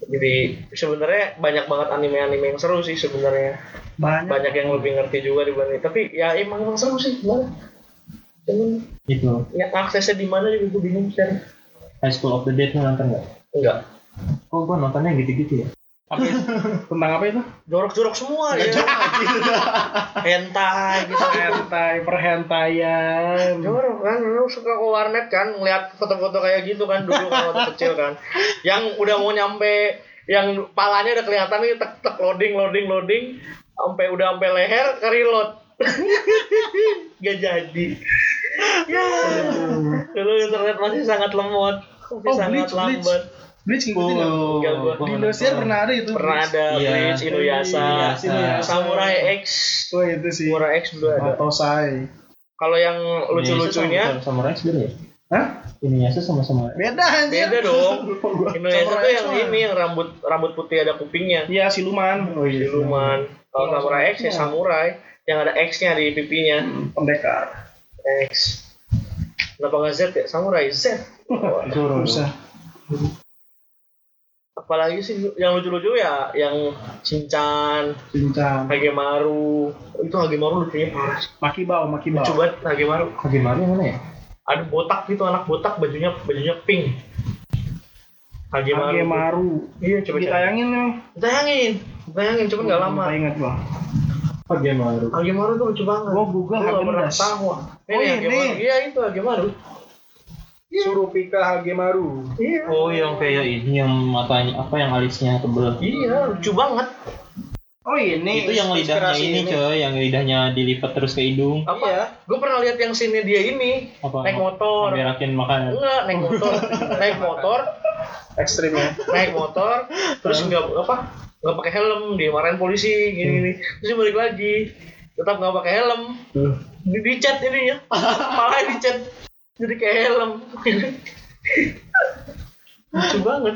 Jadi sebenarnya banyak banget anime-anime yang seru sih sebenarnya. Banyak. Banyak yang lebih ngerti juga dibanding. Tapi ya emang emang seru sih gimana? Cuman Itu ya, aksesnya di mana juga gue bingung sekarang. High School of the Dead lu nonton nggak? Enggak. Oh gua nontonnya gitu-gitu ya. Apa? [laughs] Tentang apa itu? Jorok-jorok semua ya. [laughs] Hentai gitu. Hentai, perhentaian. Jorok kan, lu suka ke warnet kan, ngeliat foto-foto kayak gitu kan dulu kan waktu kecil kan. Yang udah mau nyampe, yang palanya udah kelihatan nih tek tek loading loading loading, sampai udah sampai leher ke reload. [laughs] Gak jadi. Ya. Dulu internet masih sangat lemot, masih Oh, sangat Bleach, lambat. Bleach ngikutin nggak? Enggak, gua. Di Indosiar pernah ada itu. Pernah ada Iya. Bleach, Inuyasha, Inuyasha. Samurai X, Oh itu sih. Samurai X dulu ada. Matosai. Kalau yang lucu-lucunya, sama Rex beda ya? Hah? Inuyasha sama-sama Beda anjir. Beda dong. [laughs] Indonesia Samurai tuh X yang ini yang rambut rambut putih ada kupingnya. Iya, siluman. Oh iya. Siluman. Kalau Kalau samurai X ya Samurai. Yang ada X-nya di pipinya. Pendekar. X. Kenapa nggak Z ya? Samurai Z. Zoro. Susah. Apalagi sih yang lucu-lucu ya yang Shinchan, Cincang. Hagemaru. Itu Hagemaru lucunya parah. sih. Makibao, Makibao. Lucu banget Hagemaru. Hagemaru yang mana ya? Ada botak gitu anak botak bajunya bajunya pink. Hagemaru. Hagemaru. Iya coba. Ditayangin nih. Tayangin. Tayangin cuman nggak lama. Lupa ingat gua. Hagemaru. Hagemaru tuh lucu banget. Gua Google Gua nggak pernah tahu. Oh, Ini ini. Hagemaru. Iya itu Hagemaru. Surupika Hagemaru. Iya. Oh yang kayak ini yang matanya apa yang alisnya tebel. Iya, lucu banget. Oh ini. itu yang lidahnya inspirasi ini coy, yang lidahnya dilipat terus ke hidung. Apa? Iya. Gue pernah lihat yang scene dia ini Apa? naik motor. Berakin makanan. Enggak, naik motor. [laughs] naik motor, Ekstrim ya. naik motor, terus enggak apa? Enggak pakai helm, dimarahin polisi gini gini. Terus dia balik lagi. tetap nggak pakai helm. Di dicat ini ya. Malah dicat jadi kayak helm. Lucu banget.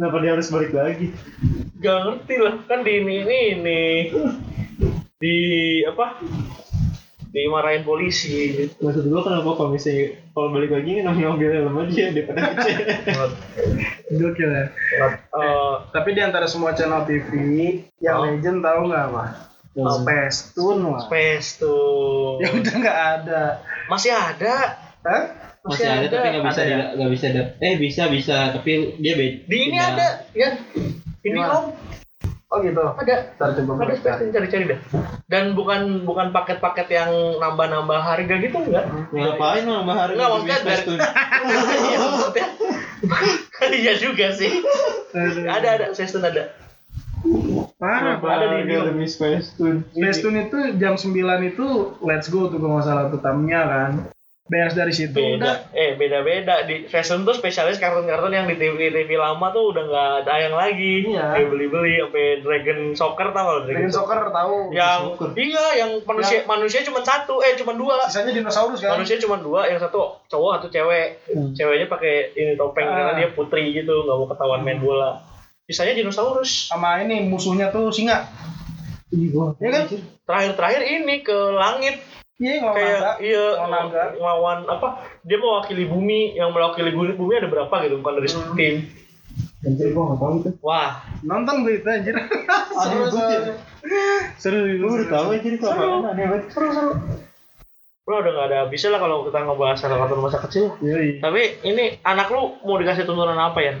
Kenapa dia harus balik lagi? gak ngerti lah. Kan di ini ini, ini. di apa dimarahin polisi. Maksud gue kenapa kalau misalnya kalau balik lagi kan namanya mobil helm aja daripada. Gokil ya. Eh, Tapi di antara semua channel TV yang Oh. legend tahu nggak apa? Hmm. Pestun space tuh Ya udah nggak ada. masih ada Hah? Masih ada, tapi nggak bisa Ada ya? nggak bisa ada. Eh bisa bisa tapi dia beda. di ini ada ya ini om Oh gitu. ada Ntar coba ada space cari-cari dah dan bukan bukan paket-paket yang nambah-nambah harga gitu enggak Ya, ngapain nambah harga? Nggak, di maksudnya Space dari- Tune? [laughs] iya maksudnya [laughs] iya juga sih ada ada Sestun ada Parah, Kenapa ada di demi Space Tune? Pestun itu jam 9 itu let's go tuh kalau nggak salah tuh tamnya kan. Beres dari situ udah. beda eh beda beda di Fashion tuh spesialis kartun-kartun yang di TV TV lama tuh udah nggak tayang lagi Iya. kayak beli-beli sampai Dragon Soccer tau kalau Dragon Soccer tahu. yang Soccer. iya yang manusia manusia cuma satu eh cuma dua Sisanya dinosaurus kan. manusia cuma dua yang satu cowok satu cewek Hmm. ceweknya pakai ini topeng Ah. karena dia putri gitu nggak mau ketahuan main bola sisanya dinosaurus Sama ini musuhnya tuh singa. Iya kan? terakhir-terakhir ini ke langit Iya, ngelawan kayak naga. iya Ngelawan naga. ngelawan apa dia mewakili bumi yang mewakili bumi, bumi ada berapa gitu bukan dari Hmm. tim Anjir gua nggak tahu itu. wah Nonton gue itu anjir. seru seru. Seru baru tahu anjir itu aneh banget. seru seru bro udah gak ada habisnya lah kalau kita ngebahas kartun masa kecil Yoi. tapi ini anak lu mau dikasih tuntunan apa ya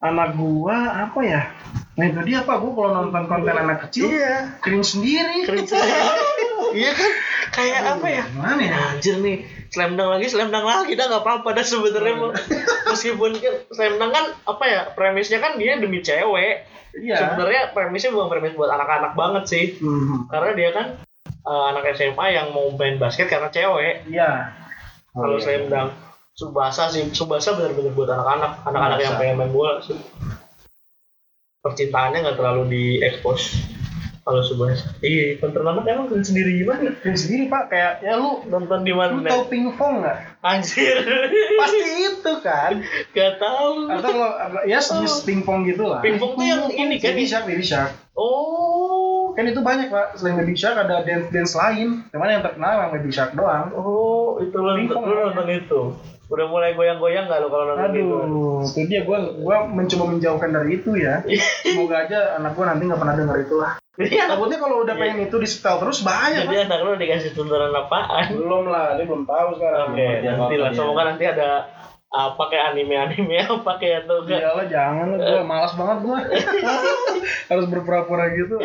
Anak gua apa ya? Nah itu dia apa? Gua kalau nonton konten anak kecil, iya kering sendiri. keren [laughs] iya kan? Kayak apa ya? Mana ya? anjir nih slam dunk lagi slam dunk lagi. Dah nggak apa-apa dah sebenarnya mau [laughs] meskipun kan slam dunk kan apa ya premisnya kan dia demi cewek. Iya. sebenarnya premisnya bukan premis buat anak-anak banget sih. Hmm. karena dia kan eh, anak SMA yang mau main basket karena cewek. Iya. kalau Oh, iya. slam dunk Subasa sih. Subasa benar-benar buat anak-anak. Anak-anak yang pengen main bola sih. Percintaannya nggak terlalu diekspos kalau Subasa iya nonton anak emang keren sendiri gimana Kering sendiri pak, kayak ya lu nonton di mana lu tau pingpong nggak? anjir Pasti itu kan. gak tahu Atau kalau ya sejenis pingpong gitu lah. Pingpong tuh yang ini kan Baby Shark, Baby Shark. oh Kan itu banyak pak. Selain Baby Shark ada dance dance lain. Cuman yang terkenal yang Baby Shark doang. oh itu lo nonton itu udah mulai goyang-goyang nggak lo kalau nonton itu Aduh, itu dia gua gua mencoba menjauhkan dari itu ya. [laughs] Semoga aja anak gua nanti nggak pernah dengar itu lah. Iya. Takutnya kalau udah pengen itu di setel terus bahaya. jadi anak lo dikasih tuntunan apaan Belum lah, dia belum tahu sekarang. Oke, dia nanti lah. Semoga nanti ada apa kayak anime-anime apa kayak atau enggak. Iyalah jangan lah, gua malas banget gua. [laughs] Harus berpura-pura gitu.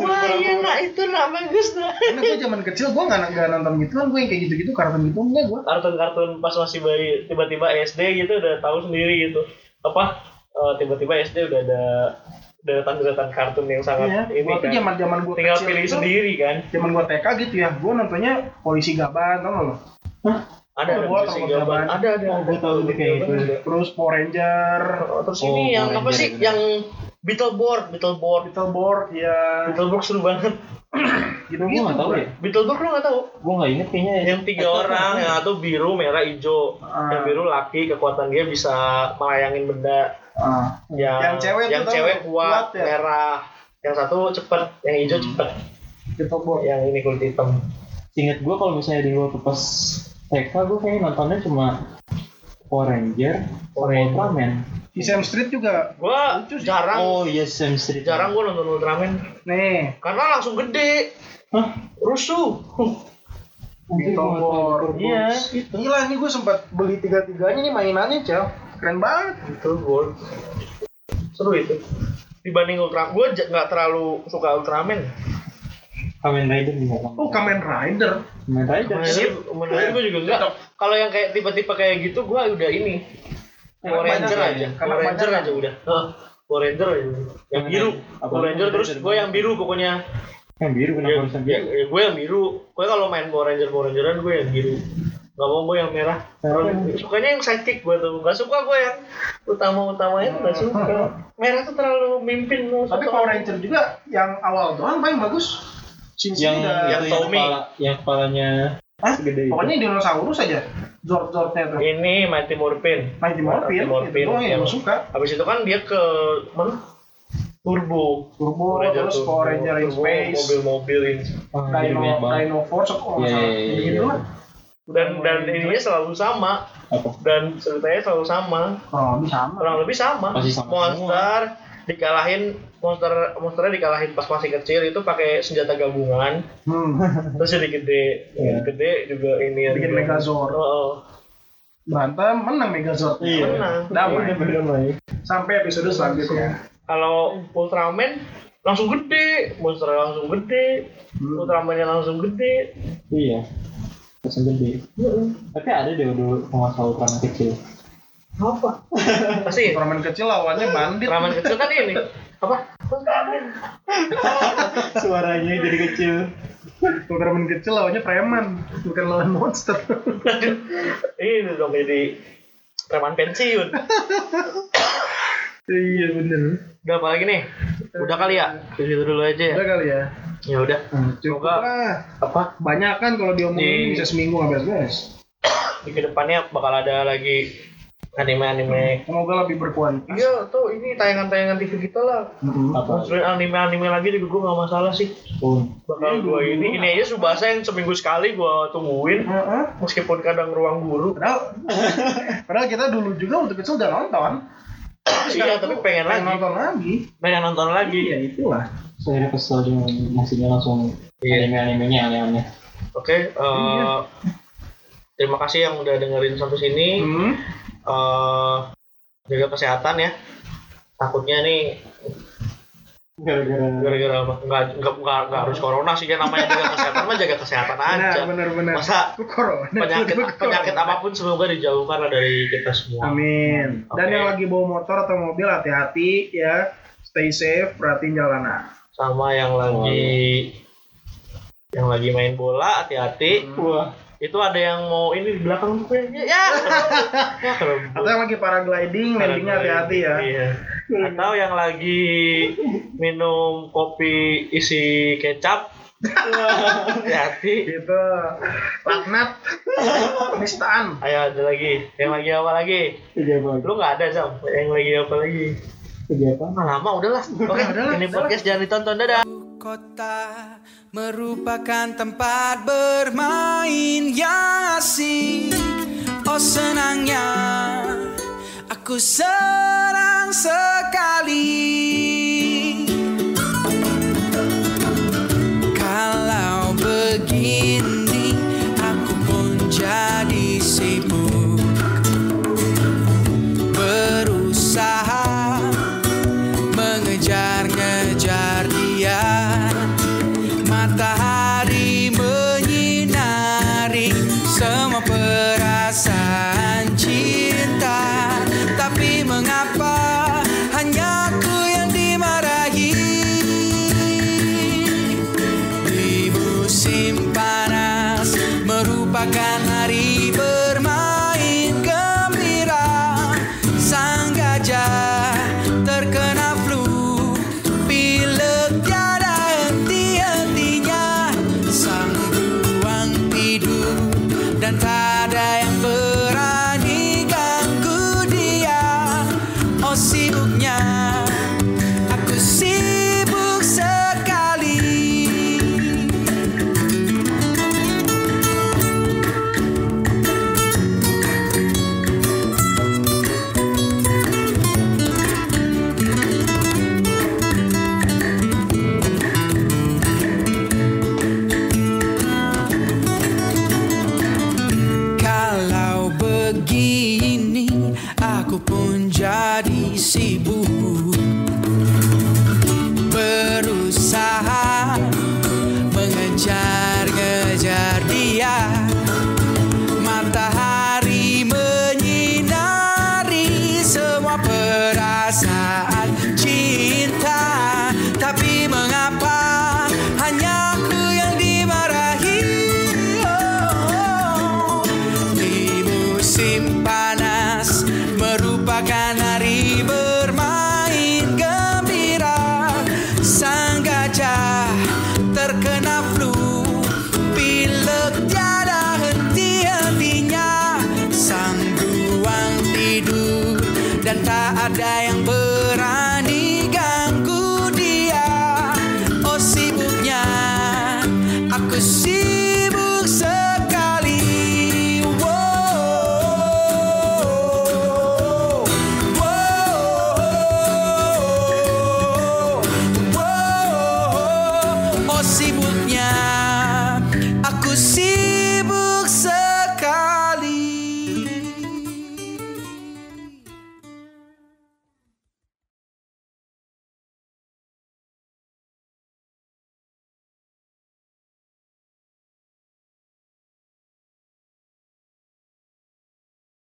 Wah iya nak itu nak bagus nak. Karena gua zaman kecil gua nggak nggak nonton gitu kan, gua yang kayak gitu-gitu kartun gitu enggak gua. Kartun-kartun pas masih bayi tiba-tiba SD gitu udah tahu sendiri gitu. Apa eh, tiba-tiba SD udah ada deretan-deretan kartun yang sangat Iya, ini kan. zaman-zaman gua Tinggal kecil pilih itu, sendiri kan. Zaman gua TK gitu ya, gua nontonnya polisi gaban, tau gak lo? Ada ada gua musik tahu gaban. Ada ada. Oh, gua tahu itu kayak gitu. Terus Power Ranger, Oh, Terus Oh, ini yang apa sih? itu. Yang Beetleborg, Beetleborg. Beetleborg, ya Beetleborg seru banget. [clears throat] gitu Gua gitu. nggak tahu ya. Beetleborg lo nggak tahu? Gua nggak inget kayaknya. ya. yang tiga orang yang satu biru merah hijau Ah. yang biru laki kekuatan dia bisa melayangin benda Ah. yang Yang cewek yang tau cewek kuat, Kuat ya? merah yang satu cepet yang hijau cepet Beetleborg. yang ini kulit hitam Ingat gua kalau misalnya di waktu pas TK gua kayaknya nontonnya cuma Power Ranger, Power Ranger. Ultraman. Di Sam Street juga. gua Lucu sih. jarang Oh iya Sam Street. jarang gua nonton Ultraman Nih, karena langsung gede Hah? rusuh tahu. Beetleborg. iya itu Gila nih gue sempat beli tiga-tiganya nih mainannya, Cel. Keren banget. itu gua. Seru itu. Dibanding Ultraman gua j- nggak terlalu suka Ultraman Kamen Rider juga. kan? Oh, Kamen Rider. Kamen Rider. Kamen Rider Kamen Rider gua juga enggak kalau yang kayak tipe-tipe kayak gitu gua udah ini. Power Karena Ranger aja. Ya, karena Power Ranger aja udah. Hah, Power Ranger aja yang biru. Power Ranger terus gue yang biru pokoknya. Yang biru kenapa ya, harus yang ya, biru? ya, gue yang biru. Gue kalau main Power Ranger Power Rangeran gue yang biru Gak mau gue yang merah? Sukanya yang sidekick gue tuh Gak suka gue yang utama-utamanya tuh gak suka Merah tuh terlalu mimpin Tapi Power Ranger juga yang awal doang paling bagus. Yang yang itu Tommy. kepala, yang kepalanya Hah? segede itu. pokoknya dinosaurus aja Zord Zordnya tuh ini Mighty Morphin Mighty Morphin, Mighty Morphin, itu yang yang- suka habis itu kan dia ke mana Turbo Turbo, Ranger terus Power Ranger in Space, mobil-mobil in Ah, Dino. Dino Force, Iya, salah, iya, iya, gitu iya. lah. Dan dan ininya selalu sama Apa? dan ceritanya selalu sama Kurang lebih sama. kurang lebih sama monster dikalahin monster monsternya dikalahin pas masih kecil itu pakai senjata gabungan Hmm. [laughs] terus jadi gede Iya. gede juga ini Bikin Megazord. oh, oh. Berantem, menang Megazord. Iya. Menang. Damai. Damai. Sampai episode selanjutnya. kalau Ultraman langsung gede monster langsung gede Hmm. Ultramannya langsung gede Iya. Langsung gede. Tapi ada deh dulu penguasa Ultraman kecil. apa pasti Ultraman kecil lawannya bandit. Ultraman kecil kan ini apa Suaranya jadi kecil. Ultraman kecil lawannya preman, bukan lawan monster. ini dong jadi preman pensiun iya bener. udah apa lagi nih udah kali ya segitu dulu aja ya Udah kali ya. Ya udah Cukup Semoga- lah. apa Banyak kan kalau diomongin Di- bisa seminggu nggak beres-beres. [coughs] di ke depannya bakal ada lagi anime-anime Semoga lebih berkualitas. iya tuh ini tayangan-tayangan TV kita lah. Apa? munculin anime-anime lagi juga gue gak masalah sih bakal Iya, gue ini ini aja Subasa yang seminggu sekali gue tungguin Heeh. meskipun kadang ruang guru Padahal, [laughs] padahal kita dulu juga waktu kecil udah nonton. iya tapi pengen lagi nonton lagi. pengen nonton lagi Iya itulah. Saya kesel dia ngasihnya langsung Iya. anime-animenya aneh-aneh. oke eh, terima kasih yang udah dengerin sampai sini Hmm. eh jaga kesehatan ya takutnya nih Gara-gara gara-gara apa nggak nggak nggak, nggak harus corona sih ya namanya jaga kesehatan mah jaga kesehatan aja Benar, benar, benar. masa corona. penyakit itu corona. penyakit apa pun semoga dijauhkan dari kita semua Amin. Dan Oke. yang lagi bawa motor atau mobil hati-hati ya. Stay safe, perhatiin jalanan. Sama yang lagi yang lagi main bola hati-hati. Wah, itu ada yang mau ini di belakang gue ya. Ya. Atau yang lagi paragliding, landingnya hati-hati ya. Iya. atau yang lagi minum kopi isi kecap. [laughs] Hati-hati. Gitu. Laknat. Penistaan. ayo ada lagi. Yang lagi apa lagi? Lu nggak ada sam? Yang lagi apa lagi Ah, lama udahlah. [laughs] Oke udahlah, ini podcast jangan ditonton. Dadah. Kota merupakan tempat bermain yang asik Oh senangnya aku senang sekali. Kalau begini aku pun jadi sibuk. Berusaha